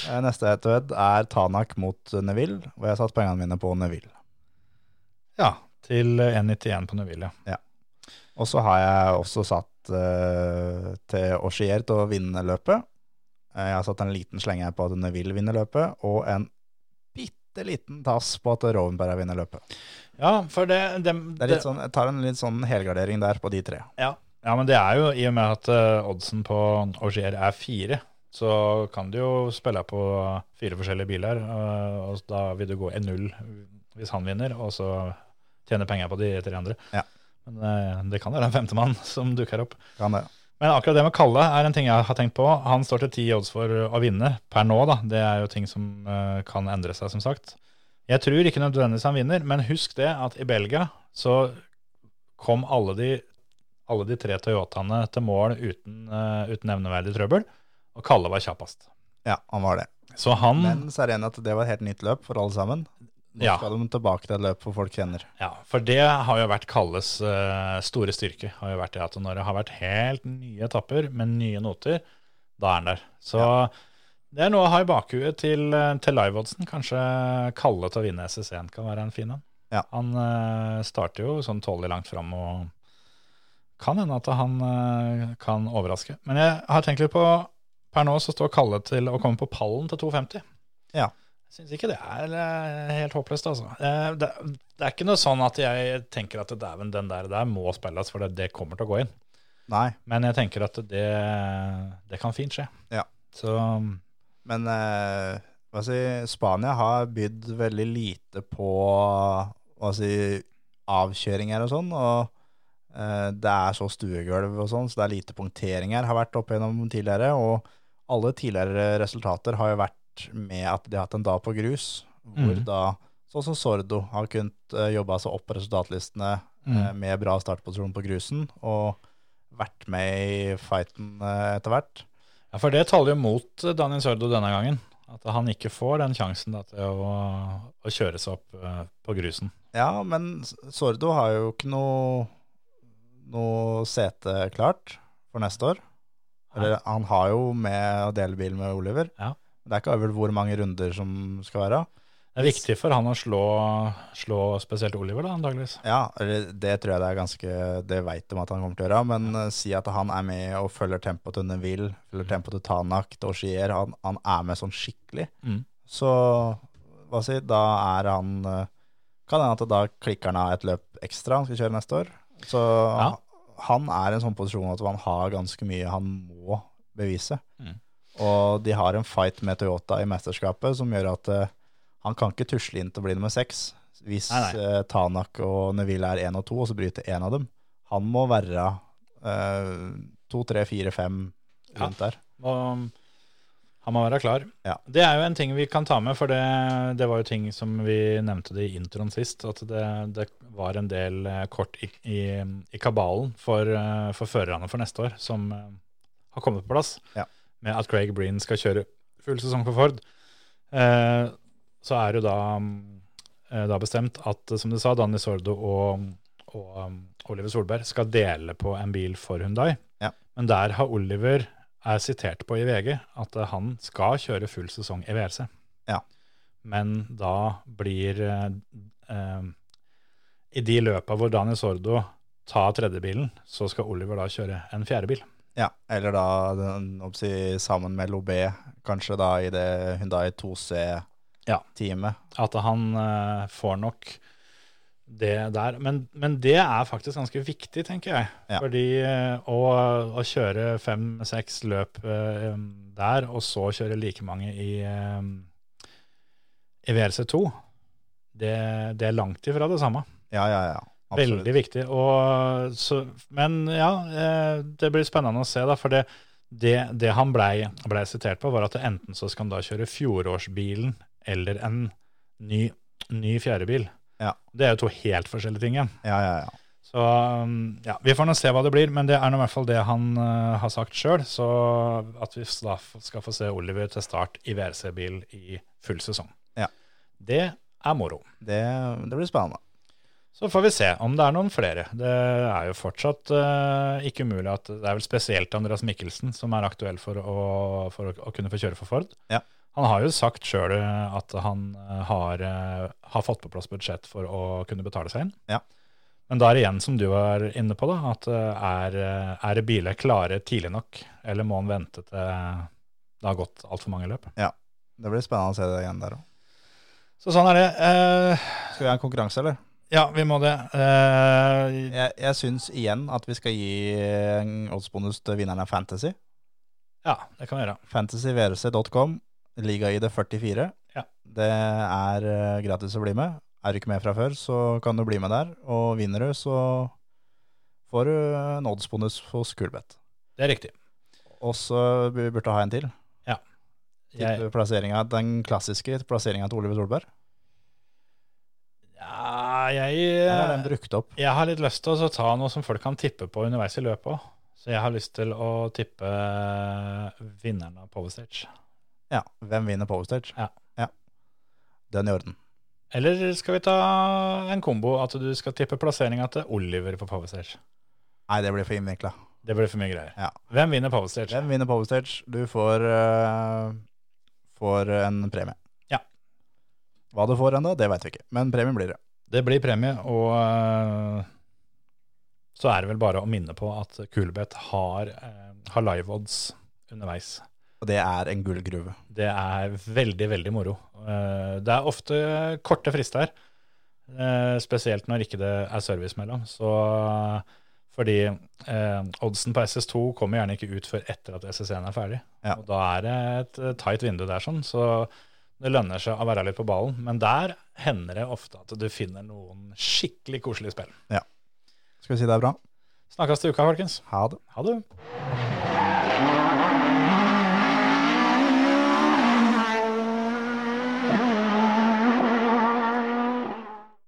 Eh, Neste head to head er Tanak mot Neville, og jeg har satt pengene mine på Neville. Ja, til 1,91 på Neville. ja. Og så har jeg også satt uh, til Auxier til å vinne løpet. Eh, jeg har satt en liten slenge på at Neville vinner løpet, og en bitte liten tass på at Rovenberg vinner løpet. Ja, for det, det, Det er litt sånn, jeg tar en litt sånn helgardering der på de tre. Ja, Ja, men det er jo i og med at uh, oddsen på Augier er fire, så kan du jo spille på fire forskjellige biler, Uh, og da vil du gå i null hvis han vinner, og så tjene penger på de tre andre. Ja. Men uh, det kan være en femtemann som dukker opp. Kan det. Men akkurat det med Kalle er en ting jeg har tenkt på. Han står til ti odds for å vinne per nå, da. Det er jo ting som uh, kan endre seg, som sagt. Jeg tror ikke nødvendigvis han vinner, men husk det at i Belgia så kom alle de, alle de tre Toyotaene til mål uten, uh, uten nevneverdig trøbbel, og Kalle var kjappest. Ja, han var det. Så han Men så er det enig at det var et helt nytt løp for alle sammen. Nå Ja. skal de tilbake til løpet folk kjenner. Ja, for det har jo vært Kalles uh, store styrke. Har jo vært det at når det har vært helt nye etapper med nye noter, da er han der. Så det er noe å ha i bakhuet til, til live-oddsen. Kanskje Kalle til å vinne SS1 kan være en fin en. Ja. Han uh, starter jo sånn tålelig langt fram og kan hende at han uh, kan overraske. Men jeg har tenkt litt på Per nå så står Kalle til å komme på pallen til 250. Ja. Jeg syns ikke det er eh, helt håpløst, altså. Eh, Det, det er ikke noe sånn at jeg tenker at dæven, den der, der må spilles, for det, det kommer til å gå inn. Nei, Men jeg tenker at det, det kan fint skje. Ja. Så men eh, hva si, Spania har bydd veldig lite på hva si, avkjøringer og sånn. Og eh, det er så stuegulv og sånn, så det er lite punkteringer har vært opp gjennom tidligere. Og alle tidligere resultater har jo vært med at de har hatt en dag på grus, hvor mm. da sånn som Sordo har kunnet uh, jobbe seg opp på resultatlistene mm. uh, med bra startposisjon på grusen, og vært med i fighten uh, etter hvert. Ja, for det taler jo mot Daniel Sordo denne gangen. At han ikke får den sjansen da, til å, å kjøre seg opp eh, på grusen. Ja, men Sordo har jo ikke noe, noe sete klart for neste år. Eller han har jo med å dele bil med Oliver. Ja. Det er ikke avgjort hvor mange runder som skal være. Det er viktig for han å slå, slå spesielt Oliver, da, antakeligvis. Ja, det tror jeg det er ganske Det veit de at han kommer til å gjøre. Men uh, si at han er med og følger tempoet til Neville, følger tempoet til Tanak, til Auxier. Han, han er med sånn skikkelig. Mm. Så hva si, da er han eh, Kan hende at da klikker han av et løp ekstra han skal kjøre neste år. Så Ja. han er i en sånn posisjon at han har ganske mye han må bevise. Mm. Og de har en fight med Toyota i mesterskapet som gjør at uh, han kan ikke tusle inn til å bli nummer seks. Hvis Nei, nei. Uh, Tanak og Neville er én og to, og så bryter én av dem. Han må være eh, to, tre, fire, fem rundt der. Og han må være klar. Ja. Det er jo en ting vi kan ta med, for det, det var jo ting som vi nevnte det i introen sist, at det, det var en del kort i, i, i kabalen for, for førerne for neste år som har kommet på plass. Ja. Med at Craig Breen skal kjøre full sesong for Ford. Eh, så er det jo da, eh, da bestemt at, som du sa, Danny Sordo og, og um, Oliver Solberg skal dele på en bil for Hyundai. Ja. Men der har Oliver er sitert på i VG at eh, han skal kjøre full sesong i VRC. Ja. Men da blir eh, eh, I de løpa hvor Daniel Sordo tar tredjebilen, så skal Oliver da kjøre en fjerdebil. Ja, eller da den, oppsi, sammen med Lobé, kanskje da i det Hyundai 2C-teamet. At han uh, får nok det der. Men, men det er faktisk ganske viktig, tenker jeg. Ja. Fordi uh, å, å kjøre fem-seks løp uh, der, og så kjøre like mange i, i VRC2, det, det er langt ifra det samme. Ja, ja, ja. Absolutt. Veldig viktig. Og, så, men ja, eh, det blir spennende å se, da. For det, det, det han blei ble sitert på, var at enten så skal han da kjøre fjorårsbilen eller en ny, ny fjerdebil. Ja. Det er jo to helt forskjellige ting igjen. Ja, ja, ja. Så ja, vi får nå se hva det blir, men det er nå i hvert fall det han uh, har sagt sjøl. Så at vi da skal få se Oliver til start i VRC-bil i full sesong. Ja. Det er moro. Det, det blir spennende. Så får vi se om det er noen flere. Det er jo fortsatt uh, ikke umulig at det er vel spesielt Andreas Mikkelsen som er aktuell for å, for å, å kunne få kjøre for Ford. Ja. Han har jo sagt sjøl at han eh, har, uh, har fått på plass budsjett for å kunne betale seg inn. Ja. Men da er det igjen, som du var inne på, da, at er, er biler klare tidlig nok, eller må han vente til det har gått altfor mange løp? Det blir spennende å se det igjen der òg. Så sånn er det. Uh, Skal vi ha en konkurranse, eller? Ja, vi må det. Uh, Jeg, jeg syns igjen at vi skal gi en oddsbonus til vinneren av Fantasy. ja, det kan vi gjøre. fantasyvrc.com, liga-ID 44. Ja. Det er eh, gratis å bli med. Er du ikke med fra før, så kan du bli med der. Og vinner du, så får du en oddsbonus hos Kulbeth. Det er riktig. Og så vi burde ha en til. Jeg, den klassiske plasseringa til Oliver Solberg. ja, jeg, opp? jeg har litt lyst til å ta noe som folk kan tippe på underveis i løpet òg. Så jeg har lyst til å tippe vinneren av Power Stage. Ja. Hvem vinner Powerstage? Ja. ja. Den i orden. Eller skal vi ta en kombo, at du skal tippe plasseringa til Oliver på Power Stage? Nei, det blir for innvikla. Det blir for mye greier. Ja. Hvem vinner Power Stage? Hvem vinner Powerstage? Du får, uh, får en premie. Ja. Hva du får ennå, det veit vi ikke. Men premien blir det. Det blir premie, og uh, så er det vel bare å minne på at Kulebet har, uh, har live odds underveis. Og det er en gullgruve. Det er veldig, veldig moro. Uh, Det er ofte korte frister, spesielt når ikke det er service mellom. Så fordi eh, oddsen på SS2 kommer gjerne ikke ut før etter at SS1 er ferdig. Ja. Og da er det et tight vindu der, sånn, så det lønner seg å være litt på ballen. Men der hender det ofte at du finner noen skikkelig koselige spill. Ja. Skal vi si det er bra? Snakkes til uka, folkens. Ha det. Ha det.